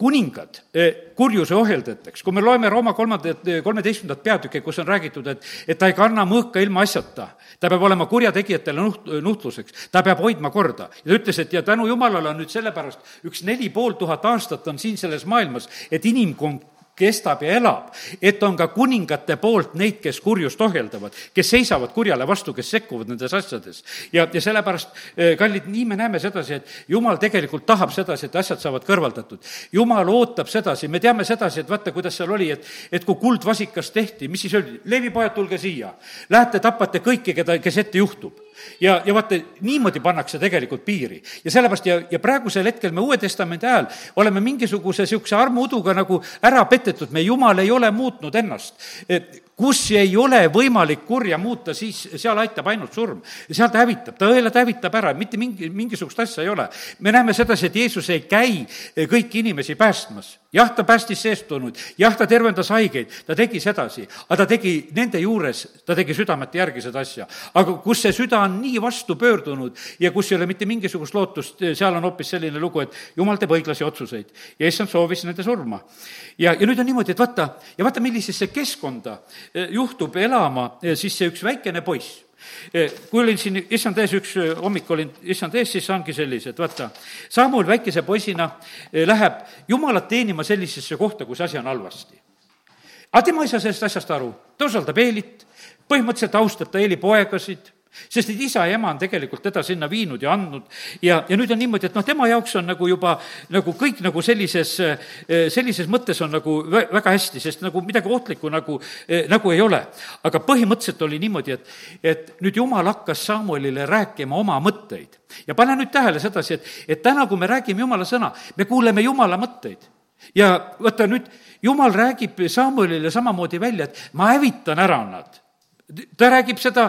kuningad eh, kurjuse ohjeldajateks, kui me loeme Rooma kolmandat, eh, kolmeteistkümnendat peatükki, kus on räägitud, et, et ta ei kanna mõõka ilma asjata, ta peab olema kurjategijatele nuht-, nuhtluseks, ta peab hoidma korda. ja ta ütles, et ja tänu Jumalale on nüüd sellepärast üks neli pool tuhat aastat on siin selles maailmas, et inimkond kestab ja elab, et on ka kuningate poolt neid, kes kurjust ohjeldavad, kes seisavad kurjale vastu, kes sekkuvad nendes asjades. ja, ja sellepärast, eh, kallid, nii me näeme sedasi, et jumal tegelikult tahab sedasi, et asjad saavad kõrvaldatud. jumal ootab sedasi, me teame sedasi, et vaata, kuidas seal oli, et, et kui kuldvasikas tehti, mis siis oli, leevipojad, tulge siia. Lähete tapate kõiki, keda, kes ette juhtub ja, ja vaata, niimoodi pannakse tegelikult piiri. ja sellepärast ja, ja praegusel hetkel me Uue Testamendi ajal oleme mingisuguse niisuguse armuuduga nagu ära petetud, me Jumal ei ole muutnud ennast. et kus ei ole võimalik kurja muuta, siis seal aitab ainult surm. seal ta hävitab, ta õelad hävitab ära, mitte mingi, mingisugust asja ei ole. me näeme sedasi, et Jeesus ei käi kõiki inimesi päästmas. jah, ta päästis seestunud, jah, ta tervendas haigeid, ta tegi sedasi, aga ta tegi nende juures, ta tegi südamete järgi seda asja. aga kus see süda on nii vastu pöördunud ja kus ei ole mitte mingisugust lootust, seal on hoopis selline lugu, et jumal teeb õiglasi otsuseid ja issand soovis nende surma. ja, ja nüüd on niimoodi, et vaata, ja vaata, millisesse keskkonda juhtub elama eh, siis see üks väikene poiss. Eh, kui olin siin issand ees, üks hommik olin issand ees, siis ongi sellised, vaata, Samuel väikese poisina läheb Jumalat teenima sellisesse kohta, kus asi on halvasti. aga tema ei saa sellest asjast aru, ta usaldab Eelit, põhimõtteliselt austab ta Eeli poegasid sest et isa ja ema on tegelikult teda sinna viinud ja andnud ja, ja nüüd on niimoodi, et noh, tema jaoks on nagu juba nagu kõik nagu sellises, sellises mõttes on nagu väga hästi, sest nagu midagi ohtlikku nagu, nagu ei ole. aga põhimõtteliselt oli niimoodi, et, et nüüd jumal hakkas Samuelile rääkima oma mõtteid. ja pane nüüd tähele sedasi, et, et täna, kui me räägime jumala sõna, me kuuleme jumala mõtteid. ja vaata nüüd, jumal räägib Samuelile samamoodi välja, et ma hävitan ära nad ta räägib seda,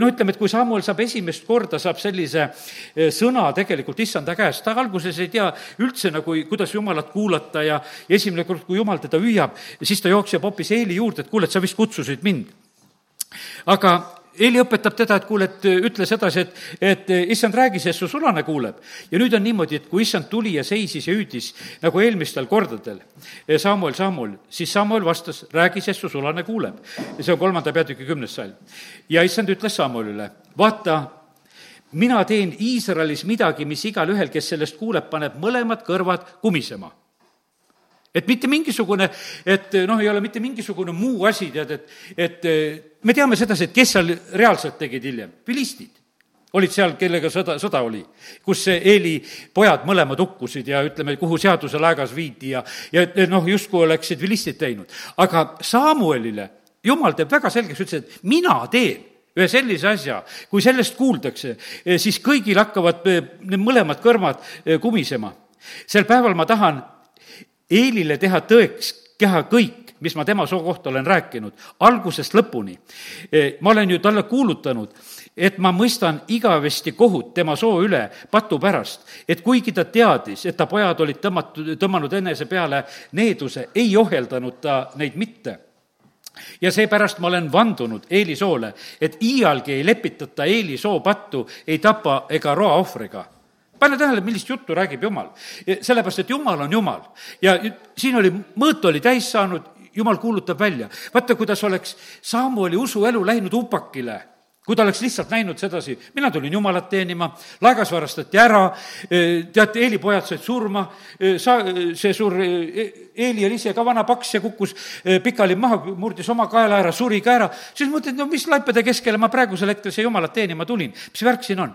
no ütleme, et kui Samuel saab esimest korda, saab sellise eh, sõna tegelikult issanda käest, ta alguses ei tea üldse nagu, kuidas jumalat kuulata ja esimene kord, kui jumal teda hüüab, siis ta jookseb hoopis Eeli juurde, et kuule, et sa vist kutsusid mind. aga Eeli õpetab teda, et kuule, et ütle sedasi, et, et issand, räägi, sest su sulane kuuleb. ja nüüd on niimoodi, et kui issand tuli ja seisis ja hüüdis nagu eelmistel kordadel, Samuel, Samuel, siis Samuel vastas, räägi, sest su sulane kuuleb. see on kolmanda peatüki kümnes salm. ja issand ütles Samuelile, vaata, mina teen Iisraelis midagi, mis igalühel, kes sellest kuuleb, paneb mõlemad kõrvad kumisema et mitte mingisugune, et noh, ei ole mitte mingisugune muu asi, tead, et, et me teame sedasi, et kes seal reaalselt tegid hiljem, vilistid olid seal, kellega sõda, sõda oli, kus Eeli pojad mõlemad hukkusid ja ütleme, kuhu seaduse laegas viidi ja, ja noh, justkui oleksid vilistid teinud. aga Samuelile jumal teeb väga selgeks, ütles, et mina teen ühe sellise asja, kui sellest kuuldakse, siis kõigil hakkavad need mõlemad kõrvad kumisema. sel päeval ma tahan Eelile teha tõeks, teha kõik, mis ma tema soo kohta olen rääkinud, algusest lõpuni. E, ma olen ju talle kuulutanud, et ma mõistan igavesti kohut tema soo üle patu pärast, et kuigi ta teadis, et ta pojad olid tõmmatud, tõmmanud enese peale needuse, ei ohjeldanud ta neid mitte. Ja seepärast ma olen vandunud Eeli soole, et iialgi ei lepitata Eeli soo pattu ei tapa ega roa ohvriga pane tähele, millist juttu räägib Jumal. sellepärast, et Jumal on Jumal ja siin oli, mõõt oli täis saanud, Jumal kuulutab välja. vaata, kuidas oleks Samueli usuelu läinud upakile kui ta oleks lihtsalt näinud sedasi, mina tulin Jumalat teenima, laegas varastati ära, teate, Eeli pojad said surma, sa-, see suur Eeli oli ise ka vana paks ja kukkus pikali maha, murdis oma kaela ära, suri ka ära, siis mõtled, no mis laipade keskele ma praegusel hetkel siia Jumalat teenima tulin, mis värk siin on?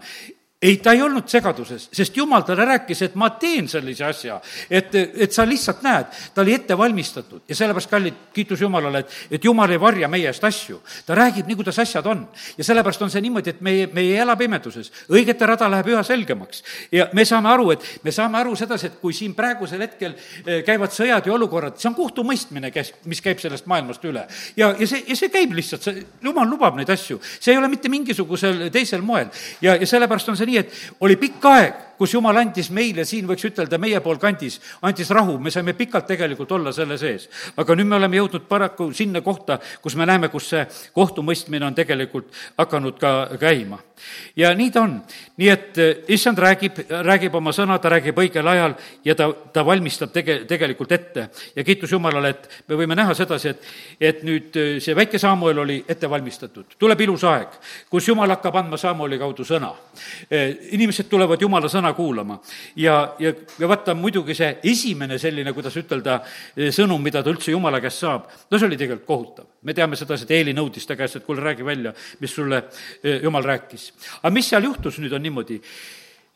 Ei, ta ei olnud segaduses, sest jumal talle rääkis, et ma teen sellise asja, et, et sa lihtsalt näed, ta oli ette valmistatud ja sellepärast, kallid, kiitus Jumalale, et, et Jumal ei varja meie eest asju. ta räägib nii, kuidas asjad on. ja sellepärast on see niimoodi, et meie, me ei ela pimeduses, õigete rada läheb üha selgemaks. ja me saame aru, et me saame aru sedasi, et kui siin praegusel hetkel eh, käivad sõjad ja olukorrad, see on kohtumõistmine, kes, mis käib sellest maailmast üle. ja, ja see, ja see käib lihtsalt, see, Jumal lubab neid asju, see ei ole mitte mingisugusel teisel moel. ja, ja sellepärast on see nii, nii, et oli pikk aeg, kus Jumal andis meile siin, võiks ütelda, meie pool kandis, andis rahu, me saime pikalt tegelikult olla selle sees. aga nüüd me oleme jõudnud paraku sinna kohta, kus me näeme, kus see kohtumõistmine on tegelikult hakanud ka käima. ja nii ta on. nii et eh, issand räägib, räägib oma sõna, ta räägib õigel ajal ja ta, ta valmistab tege-, tegelikult ette. ja kiitus Jumalale, et me võime näha sedasi, et, et nüüd eh, see väike Samuel oli ette valmistatud. tuleb ilus aeg, kus Jumal hakkab andma Samueli kaudu sõna. Eh, inimesed tulevad Jumala sõna sõna kuulama. ja, ja, ja vaata, muidugi see esimene selline, kuidas ütelda, sõnum, mida ta üldse Jumala käest saab, no see oli tegelikult kohutav. me teame sedasi, et Eeli nõudis ta käest, et kuule, räägi välja, mis sulle e, Jumal rääkis. aga mis seal juhtus nüüd, on niimoodi,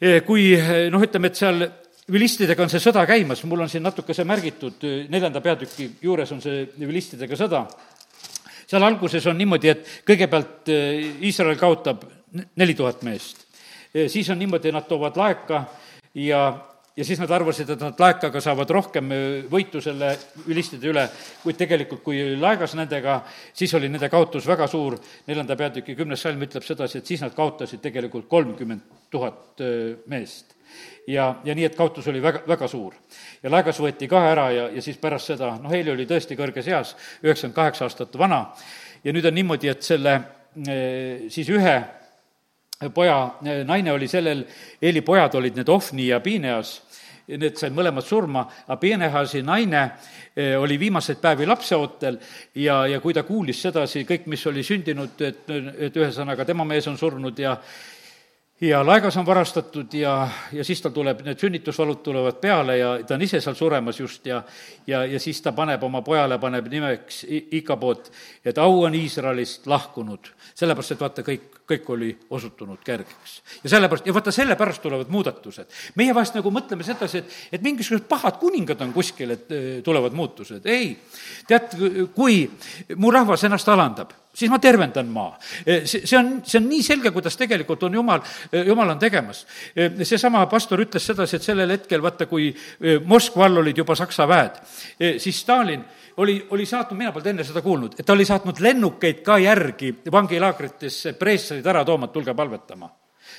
e, kui noh, ütleme, et seal vilistidega on see sõda käimas, mul on siin natuke see märgitud, neljanda peatüki juures on see vilistidega sõda seal alguses on niimoodi, et kõigepealt Iisrael kaotab neli tuhat meest. Siis on niimoodi, nad toovad laeka ja ja siis nad arvasid, et nad laekaga saavad rohkem võitu selle ülistide üle, kuid tegelikult, kui laegas nendega, siis oli nende kaotus väga suur, neljanda peatüki kümnes salm ütleb sedasi, et siis nad kaotasid tegelikult kolmkümmend tuhat meest. ja, ja nii, et kaotus oli väga, väga suur. ja laegas võeti ka ära ja, ja siis pärast seda, noh, Heili oli tõesti kõrges eas, üheksakümmend kaheksa aastat vana, ja nüüd on niimoodi, et selle siis ühe poja naine oli sellel, Eeli pojad olid need Ofni ja Pineas need said mõlemad surma, aga Peenehasi naine eh, oli viimaseid päevi lapseootel ja, ja kui ta kuulis sedasi, kõik, mis oli sündinud, et, et ühesõnaga tema mees on surnud ja ja laegas on varastatud ja, ja siis tal tuleb, need sünnitusvalud tulevad peale ja ta on ise seal suremas just ja ja, ja siis ta paneb oma pojale, paneb nimeks Ikaboot, et au on Iisraelist lahkunud. sellepärast, et vaata, kõik, kõik oli osutunud kergeks. ja sellepärast, ja vaata, sellepärast tulevad muudatused. meie vahest nagu mõtleme sedasi, et, et mingisugused pahad kuningad on kuskil, et tulevad muutused. ei, tead, kui mu rahvas ennast alandab, siis ma tervendan maa. see, see on, see on nii selge, kuidas tegelikult on jumal, jumal on tegemas. seesama pastor ütles sedasi, et sellel hetkel, vaata, kui Moskva all olid juba Saksa väed, siis Stalin oli, oli saatnud, mina polnud enne seda kuulnud, et ta oli saatnud lennukeid ka järgi vangilaagritesse preestrid ära tooma, et tulge palvetama.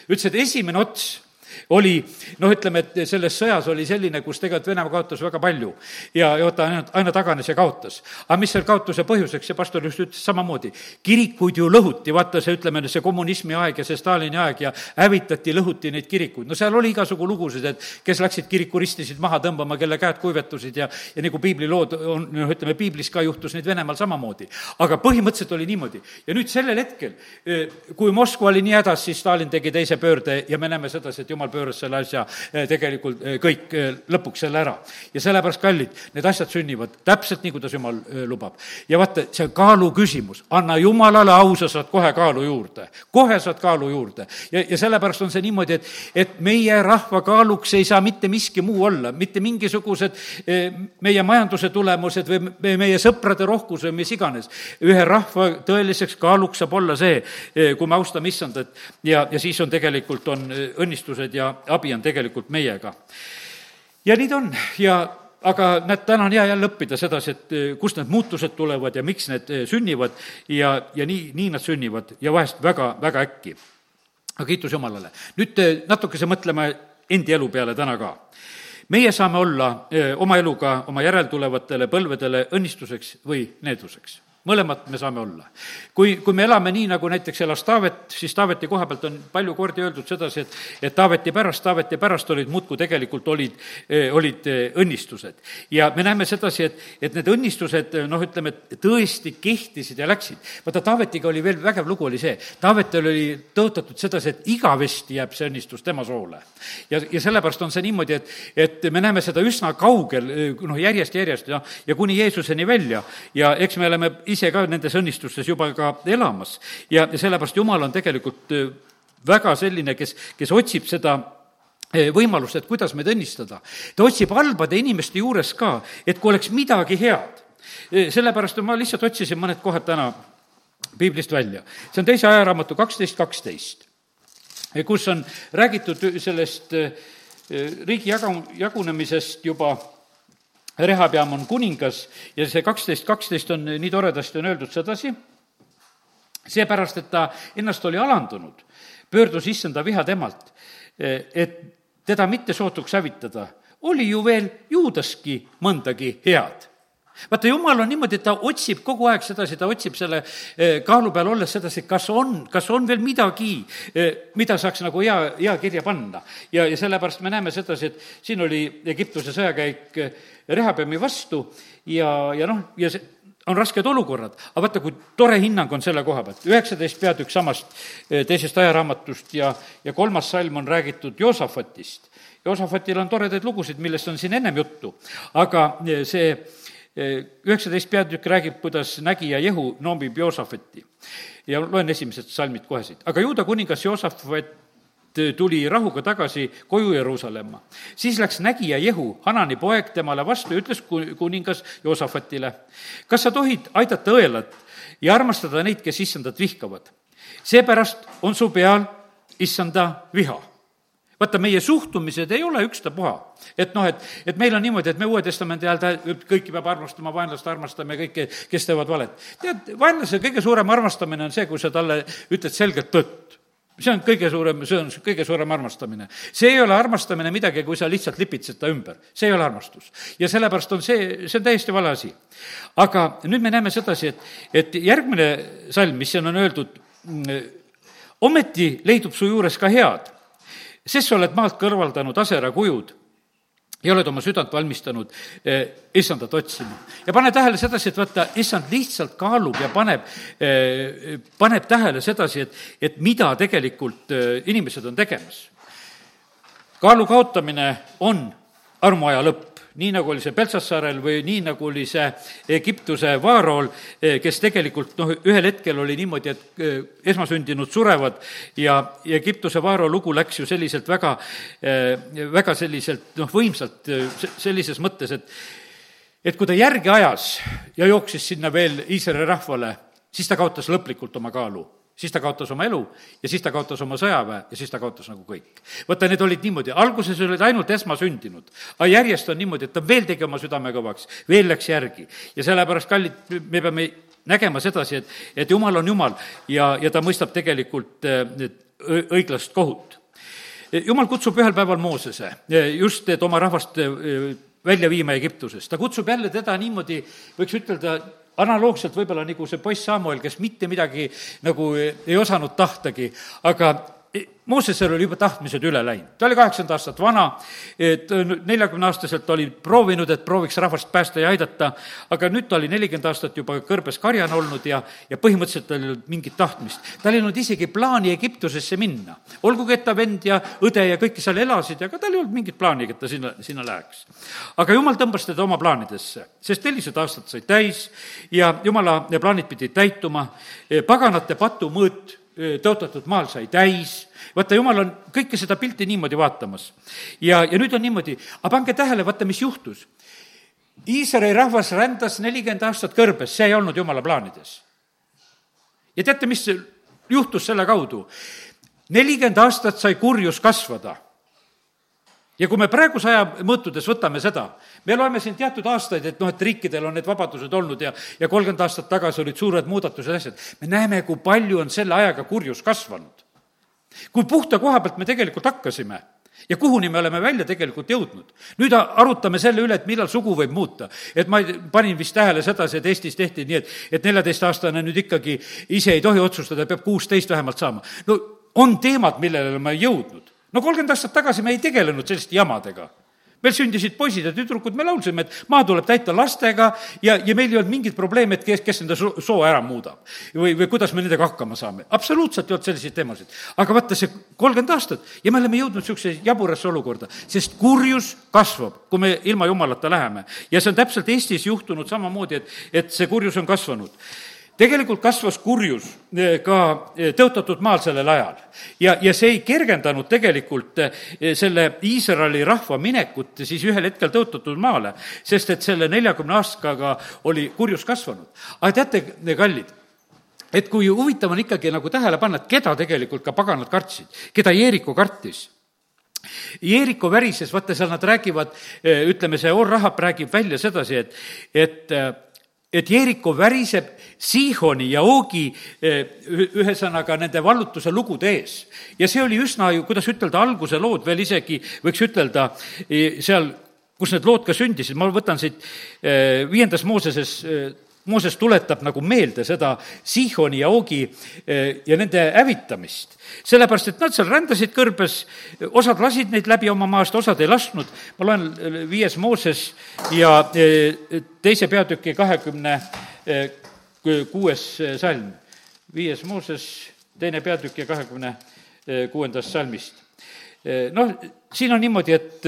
ütles, et esimene ots oli noh, ütleme, et selles sõjas oli selline, kus tegelikult Venemaa kaotas väga palju ja, ja vaata, ainult, aina taganes ja kaotas. aga mis selle kaotuse põhjuseks, see pastor just ütles samamoodi, kirikuid ju lõhuti, vaata see, ütleme, see kommunismi aeg ja see Stalini aeg ja hävitati, lõhuti neid kirikuid, no seal oli igasugu lugusid, et kes läksid kirikuristisid maha tõmbama, kelle käed kuivetusid ja, ja nagu piiblilood on, noh, ütleme, piiblis ka juhtus neid Venemaal samamoodi. aga põhimõtteliselt oli niimoodi. ja nüüd sellel hetkel, eh, kui Moskva oli nii hädas, siis Stalin tegi teise pöörde ja me näeme sedasi, et jumal pööras selle asja eh, tegelikult eh, kõik eh, lõpuks selle ära. ja sellepärast, kallid, need asjad sünnivad täpselt nii, kuidas jumal lubab. ja vaata, see on kaalu küsimus, anna jumalale au, sa saad kohe kaalu juurde, kohe saad kaalu juurde. ja, ja sellepärast on see niimoodi, et, et meie rahva kaaluks ei saa mitte miski muu olla, mitte mingisugused meie majanduse tulemused või meie sõprade rohkus või mis iganes. ühe rahva tõeliseks kaaluks saab olla see, kui me austame issandat ja, ja siis on tegelikult, on õnnistused ja abi on tegelikult meiega. ja nii ta on ja aga näed, täna on hea jälle õppida sedasi, et eh, kust need muutused tulevad ja miks need eh, sünnivad ja, ja nii, nii nad sünnivad ja vahest väga, väga äkki. aga kiitus Jumalale. nüüd eh, natukese mõtleme endi elu peale täna ka meie saame olla oma eluga oma järeltulevatele põlvedele õnnistuseks või needuseks mõlemat me saame olla. kui, kui me elame nii, nagu näiteks elas Taavet, siis Taaveti koha pealt on palju kordi öeldud sedasi, et, et Taaveti pärast, Taaveti pärast olid muudkui tegelikult olid, eh, olid eh, õnnistused. ja me näeme sedasi, et, et need õnnistused, eh, noh, ütleme, et tõesti kehtisid ja läksid. vaata, Taavetiga oli veel vägev lugu, oli see, Taavetil oli tõotatud sedasi, et igavesti jääb see õnnistus tema soole. ja, ja sellepärast on see niimoodi, et, et me näeme seda üsna kaugel, noh, järjest-järjest ja, ja kuni Jeesuseni välja ja eks me oleme ise ka nendes õnnistustes juba ka elamas. ja, sellepärast Jumal on tegelikult äh, väga selline, kes, kes otsib seda äh, võimalust, et kuidas meid õnnistada. ta otsib halbade inimeste juures ka, et kui oleks midagi head. Äh, sellepärast ma lihtsalt otsisin mõned kohad täna piiblist välja. see on teise ajaraamatu kaksteist kaksteist, kus on räägitud sellest riigi jaga, jagunemisest juba Rehabeam on kuningas ja see kaksteist, kaksteist on nii toredasti on öeldud sedasi, seepärast, et ta ennast oli alandunud, pöördus issanda viha temalt, et teda mitte sootuks hävitada, oli ju veel juudaski mõndagi head vaata, jumal on niimoodi, et ta otsib kogu aeg sedasi, ta otsib selle eh, kaalu peal olles sedasi, kas on, kas on veel midagi, eh, mida saaks nagu hea, hea kirja panna. ja, ja sellepärast me näeme sedasi, et siin oli Egiptuse sõjakäik eh, Rehabeami vastu ja, ja noh, ja see on rasked olukorrad, aga vaata, kui tore hinnang on selle koha pealt. üheksateist peatükk samast teisest ajaraamatust ja, ja kolmas salm on räägitud Joosafatist. Joosafatil on toredaid lugusid, millest on siin ennem juttu, aga see üheksateist peatükk räägib, kuidas nägija Jehu noomib Joosafati. ja loen esimesed salmid kohe siit. aga juuda kuningas Joosafat tuli rahuga tagasi koju Jeruusalemma. siis läks nägija Jehu, Hanani poeg, temale vastu ja ütles kuningas Joosafatile, kas sa tohid aidata õelat ja armastada neid, kes issandat vihkavad? seepärast on su peal issanda viha vaata, meie suhtumised ei ole ükstapuha. et noh, et, et meil on niimoodi, et me Uue Testamendi ajal ta, kõiki peab armastama, vaenlast armastama ja kõiki, kes teevad valet. tead, vaenlase kõige suurem armastamine on see, kui sa talle ütled selgelt tõtt see on kõige suurem, see on kõige suurem armastamine. see ei ole armastamine midagi, kui sa lihtsalt lipitsed ta ümber. see ei ole armastus. ja sellepärast on see, see on täiesti vale asi. aga nüüd me näeme sedasi, et, et järgmine salm, mis siin on öeldud, mm, ometi leidub su juures ka head sest sa oled maalt kõrvaldanud asera kujud ja oled oma südant valmistanud eh, issandat otsima. ja pane tähele sedasi, et vaata, issand lihtsalt kaalub ja paneb eh,, paneb tähele sedasi, et, et mida tegelikult eh, inimesed on tegemas. kaalu kaotamine on armuaja lõpp nii nagu oli see Peltsassaarel või nii nagu oli see Egiptuse Vaarol, eh, kes tegelikult noh, ühel hetkel oli niimoodi, et eh, esmasündinud surevad ja Egiptuse Vaaro lugu läks ju selliselt väga, eh, väga selliselt noh, võimsalt sellises mõttes, et et kui ta järgi ajas ja jooksis sinna veel Iisraeli rahvale, siis ta kaotas lõplikult oma kaalu siis ta kaotas oma elu ja siis ta kaotas oma sõjaväe ja siis ta kaotas nagu kõik. vaata, need olid niimoodi, alguses olid ainult esmasündinud, aga järjest on niimoodi, et ta veel tegi oma südame kõvaks, veel läks järgi. ja sellepärast, kallid, me peame nägema sedasi, et, et jumal on jumal ja, ja ta mõistab tegelikult äh, õiglast kohut. jumal kutsub ühel päeval Moosese just, et oma rahvast välja viima Egiptusest. ta kutsub jälle teda niimoodi, võiks ütelda, analoogselt võib-olla nagu see poiss Samuel, kes mitte midagi nagu ei osanud tahtagi, aga Moosesel oli juba tahtmised üle läinud, ta oli kaheksakümmend aastat vana, et neljakümneaastaselt oli proovinud, et prooviks rahvast päästa ja aidata, aga nüüd ta oli nelikümmend aastat juba kõrbes karjane olnud ja, ja põhimõtteliselt tal ei olnud mingit tahtmist. tal ei olnud isegi plaani Egiptusesse minna. olgugi, et ta vend ja õde ja kõik seal elasid, aga tal ei olnud mingit plaani, et ta sinna, sinna läheks. aga jumal tõmbas teda oma plaanidesse, sest nelisada aastat sai täis ja jumala plaanid pidid täituma, paganate patumõõt tõotatud maal sai täis, vaata, jumal on kõike seda pilti niimoodi vaatamas. ja, ja nüüd on niimoodi, aga pange tähele, vaata, mis juhtus. Iisraeli rahvas rändas nelikümmend aastat kõrbes, see ei olnud jumala plaanides. ja teate, mis juhtus selle kaudu? nelikümmend aastat sai kurjus kasvada ja kui me praeguse aja mõõtudes võtame seda, me loeme siin teatud aastaid, et noh, et riikidel on need vabadused olnud ja, ja kolmkümmend aastat tagasi olid suured muudatused, asjad. me näeme, kui palju on selle ajaga kurjus kasvanud. kui puhta koha pealt me tegelikult hakkasime ja kuhuni me oleme välja tegelikult jõudnud. nüüd arutame selle üle, et millal sugu võib muuta. et ma panin vist tähele sedasi, et Eestis tehti nii, et, et neljateistaastane nüüd ikkagi ise ei tohi otsustada, peab kuusteist vähemalt saama. no on teemad, millele me jõudnud no kolmkümmend aastat tagasi me ei tegelenud selliste jamadega meil sündisid poisid ja tüdrukud, me laulsime, et maa tuleb täita lastega ja, ja meil ei olnud mingit probleemi, et kes, kes enda soo ära muudab. või, või kuidas me nendega hakkama saame. absoluutselt ei olnud selliseid teemasid. aga vaata, see kolmkümmend aastat ja me oleme jõudnud niisuguse jaburasse olukorda, sest kurjus kasvab, kui me ilma jumalata läheme. ja see on täpselt Eestis juhtunud samamoodi, et, et see kurjus on kasvanud tegelikult kasvas kurjus eh, ka eh, tõotatud maal sellel ajal. ja, ja see ei kergendanud tegelikult eh, selle Iisraeli rahva minekut siis ühel hetkel tõotatud maale, sest et selle neljakümne aastaga oli kurjus kasvanud. aga teate, kallid, et kui huvitav on ikkagi nagu tähele panna, et keda tegelikult ka paganad kartsid, keda Jeeriko kartis Jeeriko värises, vaata seal nad räägivad, ütleme, see Or Rahab räägib välja sedasi, et, et et Jeeriko väriseb Siihoni ja Oogi eh, ühesõnaga nende vallutuse lugude ees. ja see oli üsna ju, kuidas ütelda, alguse lood veel isegi, võiks ütelda, eh, seal, kus need lood ka sündisid, ma võtan siit eh, viiendas Mooseses Mooses tuletab nagu meelde seda Sihoni ja Oogi ja nende hävitamist. sellepärast, et nad seal rändasid kõrbes, osad lasid neid läbi oma maast, osad ei lasknud. ma loen viies Mooses ja teise peatüki kahekümne kuues salm. viies Mooses, teine peatükk ja kahekümne kuuendast salmist. noh, siin on niimoodi, et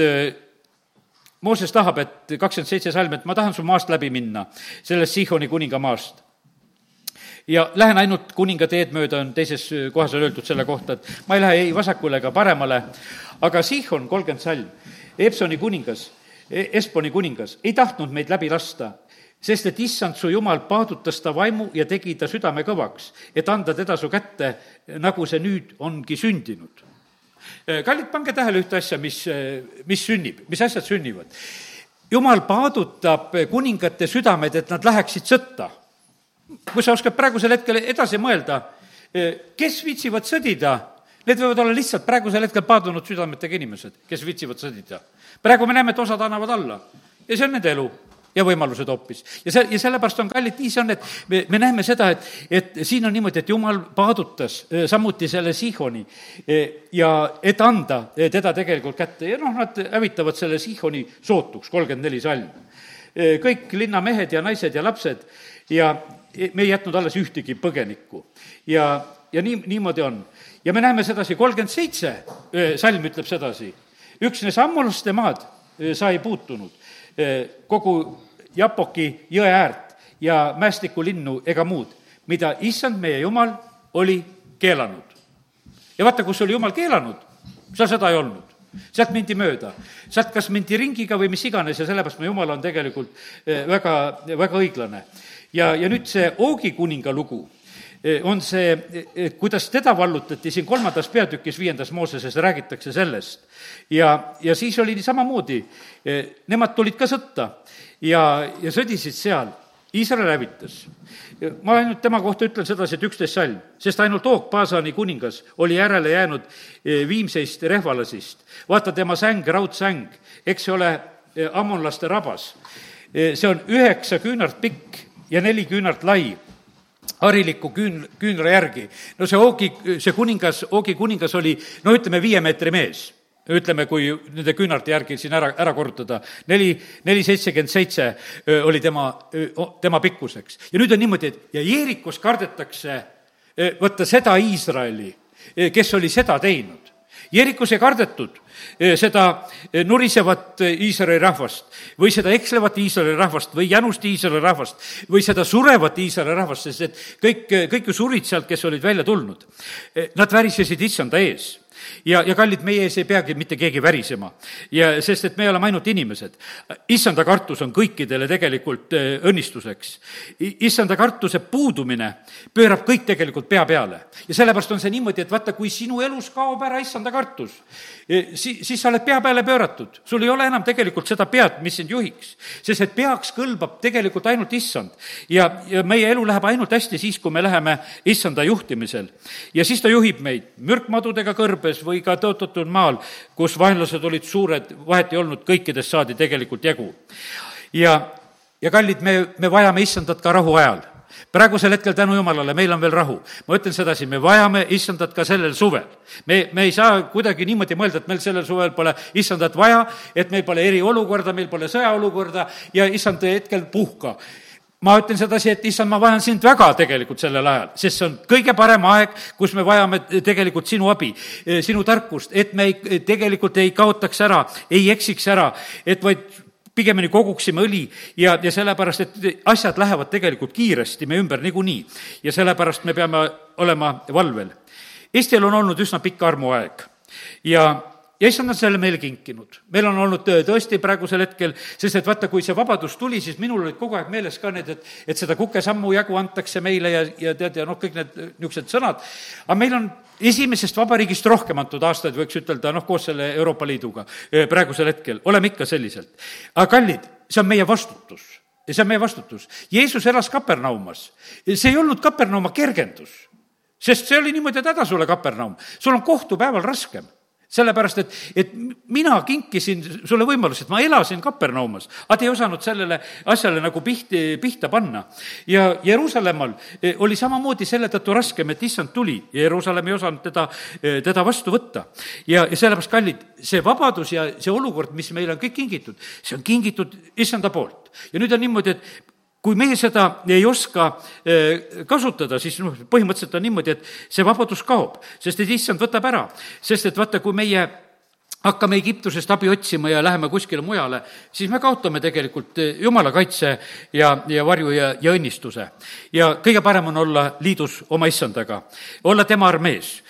Mooses tahab, et kakskümmend seitse salm, et ma tahan su maast läbi minna, sellest Sihoni kuninga maast. ja lähen ainult kuninga teed mööda, on teises kohas on öeldud selle kohta, et ma ei lähe ei vasakule ega paremale, aga Sihon, kolmkümmend salm, Epsoni kuningas, e-, Esponi kuningas, ei tahtnud meid läbi lasta sest et issand su jumal paadutas ta vaimu ja tegi ta südame kõvaks, et anda teda su kätte, nagu see nüüd ongi sündinud. kallid, pange tähele ühte asja, mis, mis sünnib, mis asjad sünnivad. jumal paadutab kuningate südamed, et nad läheksid sõtta. kui sa oskad praegusel hetkel edasi mõelda, kes viitsivad sõdida, need võivad olla lihtsalt praegusel hetkel paadunud südametega inimesed, kes viitsivad sõdida. praegu me näeme, et osad annavad alla ja see on nende elu ja võimalused hoopis. ja see, ja sellepärast on kallid, nii see on, et me, me näeme seda, et, et siin on niimoodi, et jumal paadutas samuti selle Sihoni ja et anda teda tegelikult kätte ja noh, nad hävitavad selle Sihoni sootuks, kolmkümmend neli salm. kõik linnamehed ja naised ja lapsed ja me ei jätnud alles ühtegi põgenikku. ja, ja nii, niimoodi on. ja me näeme sedasi, kolmkümmend seitse salm ütleb sedasi, üksnes ammulaste maad sa ei puutunud kogu Japoki jõe äärt ja mäestikulinnu ega muud, mida issand meie jumal oli keelanud. ja vaata, kus oli jumal keelanud, seal seda ei olnud sealt mindi mööda, sealt kas mindi ringiga või mis iganes ja sellepärast mu jumal on tegelikult väga, väga õiglane. ja, ja nüüd see Oogi kuninga lugu on see, kuidas teda vallutati, siin kolmandas peatükis, viiendas Mooseses räägitakse sellest. ja, ja siis oli samamoodi, nemad tulid ka sõtta ja, ja sõdisid seal. Iisrael hävitas. ma ainult tema kohta ütlen sedasi, et üksteist salm, sest ainult Oog, Paasani kuningas, oli järele jäänud viimseist rehvalasist. vaata tema säng, raudsäng, eks see ole ammonlaste rabas. see on üheksa küünart pikk ja neli küünart lai hariliku küün-, küünla järgi. no see Oogi, see kuningas, Oogi kuningas oli no ütleme, viie meetri mees ütleme, kui nende küünarte järgi siin ära, ära korrutada, neli, neli seitsekümmend seitse oli tema, tema pikkuseks. ja nüüd on niimoodi, et ja Jeerikos kardetakse võtta seda Iisraeli, kes oli seda teinud. Jeerikos ei kardetud seda nurisevat Iisraeli rahvast või seda ekslevat Iisraeli rahvast või jänust Iisraeli rahvast või seda surevat Iisraeli rahvast, sest et kõik, kõik ju surid sealt, kes olid välja tulnud. Nad värisesid issanda ees ja, ja kallid, meie ees ei peagi mitte keegi värisema. ja sest, et me oleme ainult inimesed. issanda kartus on kõikidele tegelikult äh, õnnistuseks. issanda kartuse puudumine pöörab kõik tegelikult pea peale. ja sellepärast on see niimoodi, et vaata, kui sinu elus kaob ära issanda kartus, e, siis, siis sa oled pea peale pööratud. sul ei ole enam tegelikult seda pead, mis sind juhiks. sest et peaks kõlbab tegelikult ainult issand. ja, ja meie elu läheb ainult hästi siis, kui me läheme issanda juhtimisel. ja siis ta juhib meid mürkmadudega kõrbes või ka tõotatud maal, kus vaenlased olid suured, vahet ei olnud, kõikidest saadi tegelikult jagu. ja, ja kallid, me, me vajame issandat ka rahuajal praegusel hetkel tänu jumalale, meil on veel rahu. ma ütlen sedasi, me vajame issandat ka sellel suvel. me, me ei saa kuidagi niimoodi mõelda, et meil sellel suvel pole issandat vaja, et meil pole eriolukorda, meil pole sõjaolukorda ja issand hetkel puhka ma ütlen sedasi, et issand, ma vajan sind väga tegelikult sellel ajal, sest see on kõige parem aeg, kus me vajame tegelikult sinu abi, sinu tarkust, et me ei, tegelikult ei kaotaks ära, ei eksiks ära, et vaid pigemini koguksime õli ja, ja sellepärast, et asjad lähevad tegelikult kiiresti me ümber niikuinii. ja sellepärast me peame olema valvel. Eestil on olnud üsna pikk armuaeg ja ja issand on selle meile kinkinud. meil on olnud tõesti praegusel hetkel, sest et vaata, kui see vabadus tuli, siis minul olid kogu aeg meeles ka need, et, et seda kukesammu jagu antakse meile ja, ja tead, ja noh, kõik need niisugused sõnad. aga meil on esimesest vabariigist rohkem antud aastaid, võiks ütelda, noh, koos selle Euroopa Liiduga praegusel hetkel, oleme ikka selliselt. aga kallid, see on meie vastutus ja see on meie vastutus. Jeesus elas Kapernaumas. see ei olnud Kapernauma kergendus, sest see oli niimoodi, et häda sulle, Kapernaum, sul on kohtupäeval raskem sellepärast, et, et mina kinkisin sulle võimaluse, et ma elasin Kapernaumas, aga te ei osanud sellele asjale nagu pihti, pihta panna. ja Jeruusalemmal e, oli samamoodi selle tõttu raskem, et issand tuli ja Jeruusalemm ei osanud teda, e, teda vastu võtta. ja, ja sellepärast, kallid, see vabadus ja see olukord, mis meile on kõik kingitud, see on kingitud issanda poolt. ja nüüd on niimoodi, et kui meie seda ei oska eh, kasutada, siis noh, põhimõtteliselt on niimoodi, et see vabadus kaob, sest et issand võtab ära. sest et vaata, kui meie hakkame Egiptusest abi otsima ja läheme kuskile mujale, siis me kaotame tegelikult jumala kaitse ja, ja varju ja, ja õnnistuse. ja kõige parem on olla liidus oma issandaga, olla tema armees.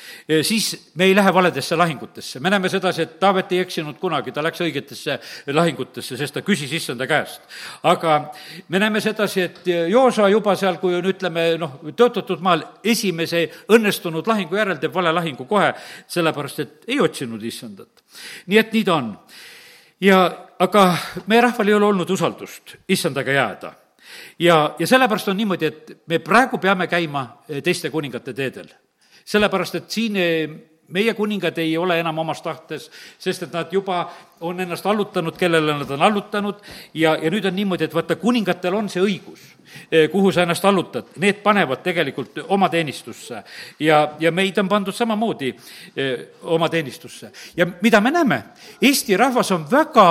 Siis me ei lähe valedesse lahingutesse, me näeme sedasi, et Taavet ei eksinud kunagi, ta läks õigetesse lahingutesse, sest ta küsis issanda käest. aga me näeme sedasi, et Joosa juba seal, kui on, ütleme, noh, tõotatud maal esimese õnnestunud lahingu järel teeb vale lahingu kohe, sellepärast et ei otsinud issandat nii et nii ta on. ja aga meie rahval ei ole olnud usaldust issandaga jääda. ja, ja sellepärast on niimoodi, et me praegu peame käima teiste kuningate teedel. Sellepärast, et siin meie kuningad ei ole enam omas tahtes, sest et nad juba on ennast allutanud, kellele nad on allutanud ja, ja nüüd on niimoodi, et vaata, kuningatel on see õigus, eh, kuhu sa ennast allutad, need panevad tegelikult oma teenistusse. ja, ja meid on pandud samamoodi eh, oma teenistusse. ja mida me näeme? Eesti rahvas on väga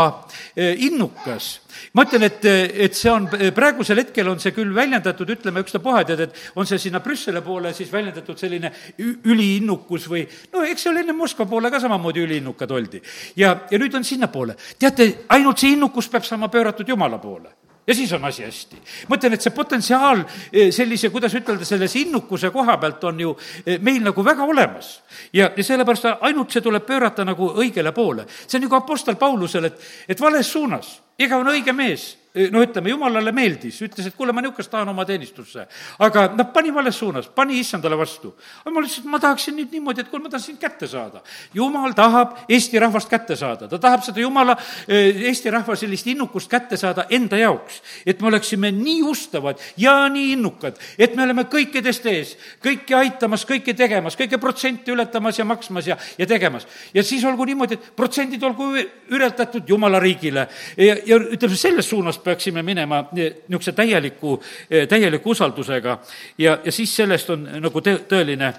eh, innukas ma ütlen, et, et see on, praegusel hetkel on see küll väljendatud, ütleme ükstapuha, tead, et on see sinna Brüsseli poole siis väljendatud selline üliinnukus või no eks seal enne Moskva poole ka samamoodi üliinnukad oldi. ja, ja nüüd on sinnapoole. teate, ainult see innukus peab saama pööratud Jumala poole ja siis on asi hästi. ma ütlen, et see potentsiaal eh, sellise, kuidas ütelda, selles innukuse koha pealt on ju eh, meil nagu väga olemas. ja, ja sellepärast ainult see tuleb pöörata nagu õigele poole. see on nagu Apostel Paulusel, et, et vales suunas, ega on õige mees no ütleme, jumalale meeldis, ütles, et kuule, ma niisugust tahan oma teenistusse. aga noh, pani vales suunas, pani issandale vastu. aga ma lihtsalt, ma tahaksin nüüd niimoodi, et kuule, ma tahan sind kätte saada. jumal tahab Eesti rahvast kätte saada, ta tahab seda jumala, Eesti rahva sellist innukust kätte saada enda jaoks. et me oleksime nii ustavad ja nii innukad, et me oleme kõikidest ees, kõiki aitamas, kõike tegemas, kõike protsenti ületamas ja maksmas ja, ja tegemas. ja siis olgu niimoodi, et protsendid olgu ületatud jumala riigile ja, ja ütleme, selles suunas sellepärast peaksime minema niisuguse täieliku, täieliku usaldusega ja, ja siis sellest on nagu tõ-, tõeline,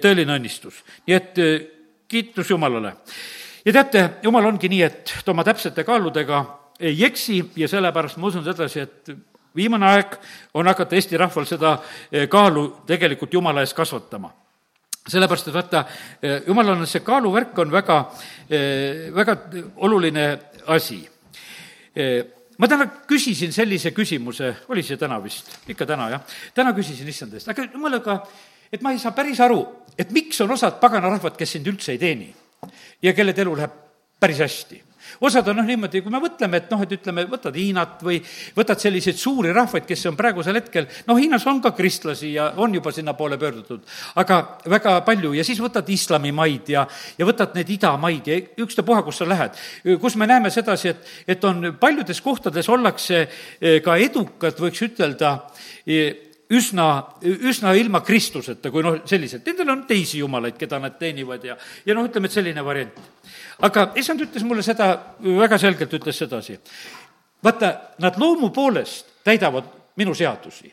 tõeline õnnistus. nii et kiitus Jumalale. ja teate, Jumal ongi nii, et ta oma täpsete kaaludega ei eksi ja sellepärast ma usun sedasi, et viimane aeg on hakata Eesti rahval seda kaalu tegelikult Jumala ees kasvatama sellepärast, et vaata, jumalal on see kaaluvärk on väga, väga oluline asi ma täna küsisin sellise küsimuse, oli see täna vist, ikka täna, jah, täna küsisin issand eest, aga jumalaga, et ma ei saa päris aru, et miks on osad paganarahvad, kes sind üldse ei teeni ja kelle elu läheb päris hästi osad on noh, niimoodi, kui me mõtleme, et noh, et ütleme, võtad Hiinat või võtad selliseid suuri rahvaid, kes on praegusel hetkel, noh, Hiinas on ka kristlasi ja on juba sinnapoole pöördutud, aga väga palju. Ja siis võtad islamimaid ja, ja võtad need idamaid ja ükstapuha, kus sa lähed, kus me näeme sedasi, et, et on paljudes kohtades ollakse eh, ka edukad, võiks ütelda, eh, üsna, üsna ilma Kristuseta, kui noh, selliselt, nendel on teisi jumalaid, keda nad teenivad ja, ja noh, ütleme, et selline variant. Aga issand ütles mulle seda, väga selgelt ütles sedasi. vaata, nad loomu poolest täidavad minu seadusi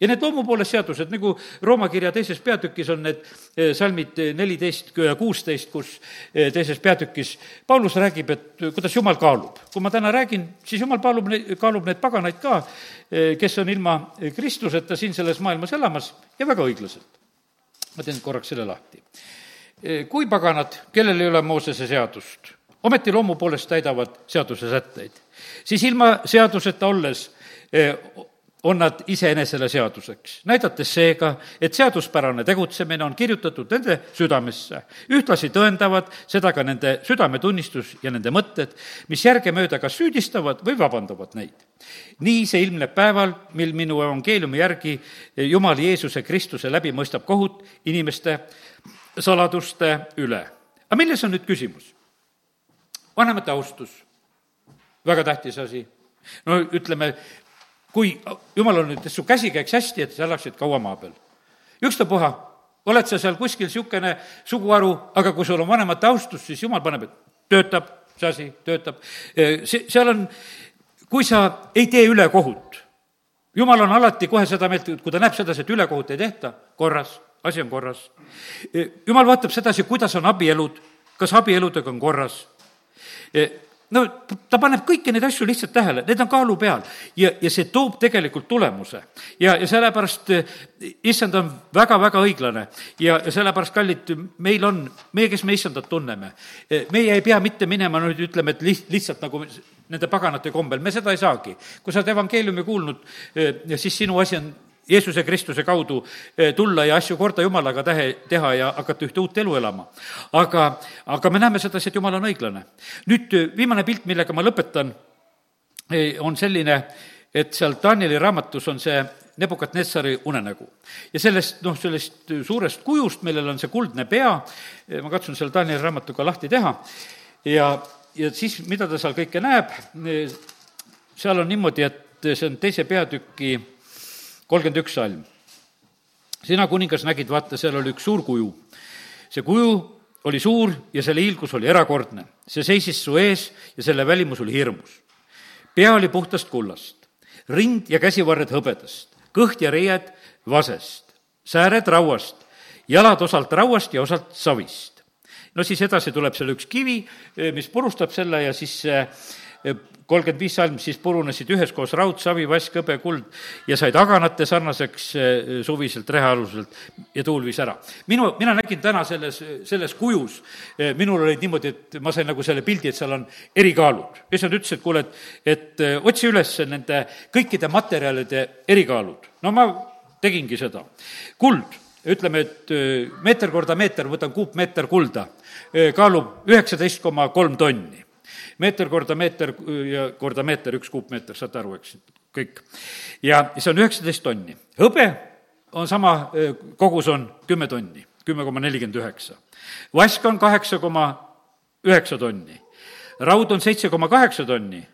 ja need loomupoolest seadused, nagu Rooma kirja teises peatükis on need eh, salmid neliteist ja kuusteist, kus eh, teises peatükis Paulus räägib, et kuidas Jumal kaalub. kui ma täna räägin, siis Jumal kaalub, kaalub neid paganaid ka, eh, kes on ilma Kristuseta siin selles maailmas elamas ja väga õiglaselt. ma teen korraks selle lahti. Kui paganad, kellel ei ole Moosese seadust, ometi loomu poolest täidavad seaduse sätteid, siis ilma seaduseta olles on nad iseenesele seaduseks, näidates seega, et seaduspärane tegutsemine on kirjutatud nende südamesse. ühtlasi tõendavad seda ka nende südametunnistus ja nende mõtted, mis järgemööda kas süüdistavad või vabandavad neid. nii see ilmneb päeval, mil minu evangeeliumi järgi Jumal Jeesuse Kristuse läbi mõistab kohut inimeste saladuste üle. aga milles on nüüd küsimus? vanemate austus, väga tähtis asi no ütleme, kui jumal on nüüd, et su käsi käiks hästi, et sa elaksid kaua maa peal. ükstapuha, oled sa seal kuskil niisugune suguharu, aga kui sul on vanemate austus, siis jumal paneb, et töötab see asi, töötab. see, seal on, kui sa ei tee ülekohut, jumal on alati kohe seda meelt, kui ta näeb sedasi, et ülekohut ei tehta, korras, asi on korras. jumal vaatab sedasi, kuidas on abielud, kas abieludega on korras no ta paneb kõiki neid asju lihtsalt tähele, need on kaalu peal ja, ja see toob tegelikult tulemuse. ja, ja sellepärast issand on väga-väga õiglane ja, ja sellepärast, kallid, meil on, meie, kes me issandat tunneme, meie ei pea mitte minema nüüd ütleme, et liht-, lihtsalt nagu nende paganate kombel, me seda ei saagi. kui sa oled evangeeliumi kuulnud, siis sinu asi on Jeesuse Kristuse kaudu eh, tulla ja asju korda Jumalaga tähe, teha ja hakata ühte uut elu elama. aga, aga me näeme sedasi, et Jumal on õiglane. nüüd eh, viimane pilt, millega ma lõpetan, eh, on selline, et seal Danieli raamatus on see Nebukadnetsari unenägu. ja sellest, noh, sellest suurest kujust, millel on see kuldne pea, ma katsun selle Danieli raamatuga lahti teha, ja, ja siis, mida ta seal kõike näeb, seal on niimoodi, et see on teise peatüki kolmkümmend üks salm. sina, kuningas, nägid, vaata, seal oli üks suur kuju. see kuju oli suur ja selle hiilgus oli erakordne. see seisis su ees ja selle välimus oli hirmus. pea oli puhtast kullast, rind ja käsivarred hõbedast, kõht ja riied vasest, sääred rauast, jalad osalt rauast ja osalt savist. no siis edasi tuleb seal üks kivi, mis purustab selle ja siis see kolmkümmend viis salm, siis purunesid üheskoos raud, savi, vask, hõbe, kuld ja said aganate sarnaseks eh, suviselt rehealuselt ja tuul viis ära. minu, mina nägin täna selles, selles kujus, eh, minul olid niimoodi, et ma sain nagu selle pildi, et seal on erikaalud. issand ütles, et kuule, et, et eh, otsi üles nende kõikide materjalide erikaalud. no ma tegingi seda. kuld ütleme, et meeter korda meeter, võtan kuupmeeter kulda, kaalub üheksateist koma kolm tonni meeter korda meeter ja korda meeter, üks kuupmeeter, saate aru, eks, kõik. ja see on üheksateist tonni. hõbe on sama, kogus on kümme tonni, kümme koma nelikümmend üheksa. vask on kaheksa koma üheksa tonni. raud on seitse koma kaheksa tonni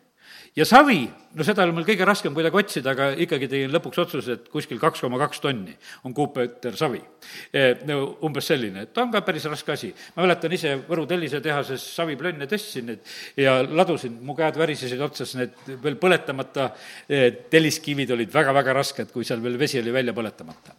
ja savi, no seda oli mul kõige raskem kuidagi otsida, aga ikkagi tegin lõpuks otsuse, et kuskil kaks koma kaks tonni on kuupmeeter savi. E, no umbes selline, et ta on ka päris raske asi. ma mäletan ise Võru tellisetehases saviplönne testisin neid ja ladusin, mu käed värisesid otsas, need veel põletamata e, telliskivid olid väga-väga rasked, kui seal veel vesi oli välja põletamata.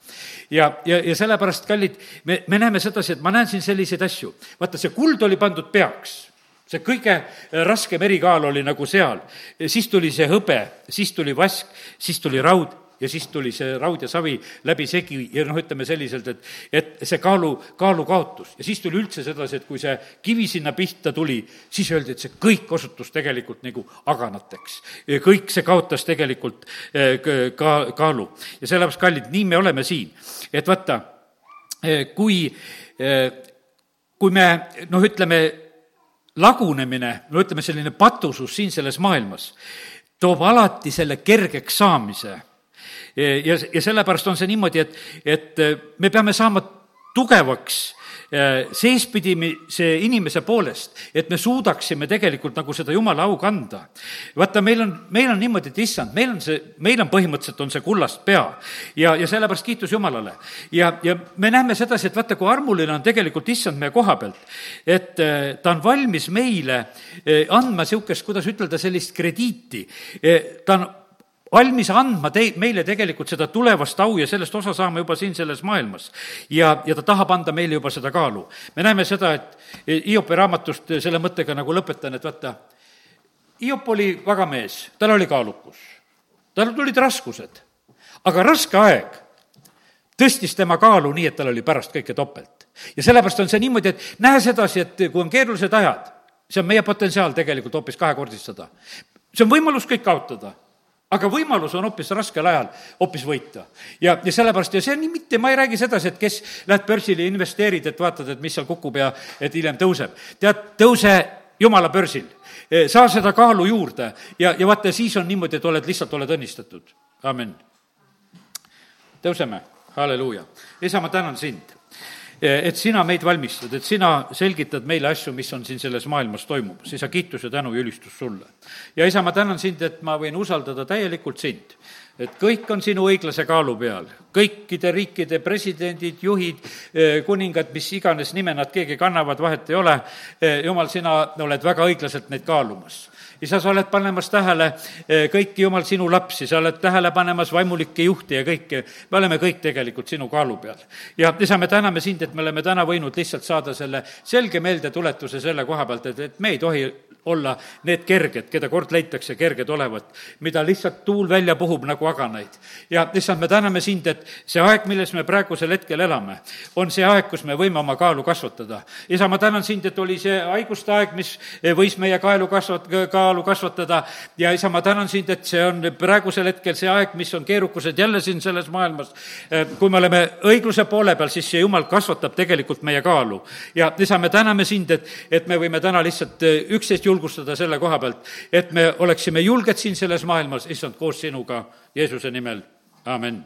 ja, ja, ja sellepärast, kallid, me, me näeme sedasi, et ma näen siin selliseid asju. vaata, see kuld oli pandud peaks see kõige raskem erikaal oli nagu seal. siis tuli see hõbe, siis tuli vask, siis tuli raud ja siis tuli see raud ja savi läbisegi ja noh, ütleme selliselt, et, et see kaalu, kaalukaotus. ja siis tuli üldse sedasi, et kui see kivi sinna pihta tuli, siis öeldi, et see kõik osutus tegelikult nagu aganateks. kõik see kaotas tegelikult eh, ka kaalu. ja sellepärast, kallid, nii me oleme siin. et vaata, eh, kui, kui me noh, ütleme, lagunemine, no ütleme, selline patusus siin selles maailmas toob alati selle kergeks saamise. ja, ja sellepärast on see niimoodi, et, et me peame saama tugevaks Äh, seespidise inimese poolest, et me suudaksime tegelikult nagu seda jumala au kanda. vaata, meil on, meil on niimoodi, et issand, meil on see, meil on põhimõtteliselt, on see kullast pea ja, ja sellepärast kiitus Jumalale. ja, ja me näeme sedasi, et vaata, kui armuline on tegelikult issand meie koha pealt, et äh, ta on valmis meile äh, andma niisugust, kuidas ütelda, sellist krediiti, ta on valmis andma tei-, meile tegelikult seda tulevast au ja sellest osa saama juba siin selles maailmas. ja, ja ta tahab anda meile juba seda kaalu. me näeme seda, et Hiopi raamatust selle mõttega nagu lõpetan, et vaata, Hiop oli vaga mees, tal oli kaalukus, tal tulid raskused, aga raske aeg tõstis tema kaalu nii, et tal oli pärast kõike topelt. ja sellepärast on see niimoodi, et näe sedasi, et kui on keerulised ajad, see on meie potentsiaal tegelikult hoopis kahekordistada. see on võimalus kõik kaotada aga võimalus on hoopis raskel ajal hoopis võita. ja, ja sellepärast, ja see on nii mitte, ma ei räägi sedasi, et kes lähed börsile ja investeerid, et vaatad, et mis seal kukub ja et hiljem tõuseb. tead, tõuse jumala börsil, eh, saa seda kaalu juurde ja, ja vaata, siis on niimoodi, et oled, lihtsalt oled õnnistatud. amin. tõuseme, halleluuja. isa, ma tänan sind et sina meid valmistad, et sina selgitad meile asju, mis on siin selles maailmas toimumas. isa, kiitus ja tänu ja ülistus sulle. ja isa, ma tänan sind, et ma võin usaldada täielikult sind et kõik on sinu õiglase kaalu peal, kõikide riikide presidendid, juhid, eh, kuningad, mis iganes nime nad keegi kannavad, vahet ei ole, eh, jumal, sina oled väga õiglaselt neid kaalumas isa, sa oled panemas tähele eh, kõiki, jumal, sinu lapsi, sa oled tähele panemas vaimulikke juhte ja kõike. me oleme kõik tegelikult sinu kaalu peal. ja isa, me täname sind, et me oleme täna võinud lihtsalt saada selle selge meeldetuletuse selle koha pealt, et, et me ei tohi olla need kerged, keda kord leitakse kerged olevat, mida lihtsalt tuul välja puhub nagu aganaid. ja issand, me täname sind, et see aeg, milles me praegusel hetkel elame, on see aeg, kus me võime oma kaalu kasvatada. isa, ma tänan sind, et oli see haiguste aeg, mis võis meie kaelu kasvat-, kaalu kasvatada ja isa, ma tänan sind, et see on praegusel hetkel see aeg, mis on keerukused jälle siin selles maailmas. kui me oleme õigluse poole peal, siis see jumal kasvatab tegelikult meie kaalu. ja isa, me täname sind, et, et me võime täna lihtsalt üksteist julgustada julgustada selle koha pealt, et me oleksime julged siin selles maailmas, issand, koos sinuga Jeesuse nimel, amin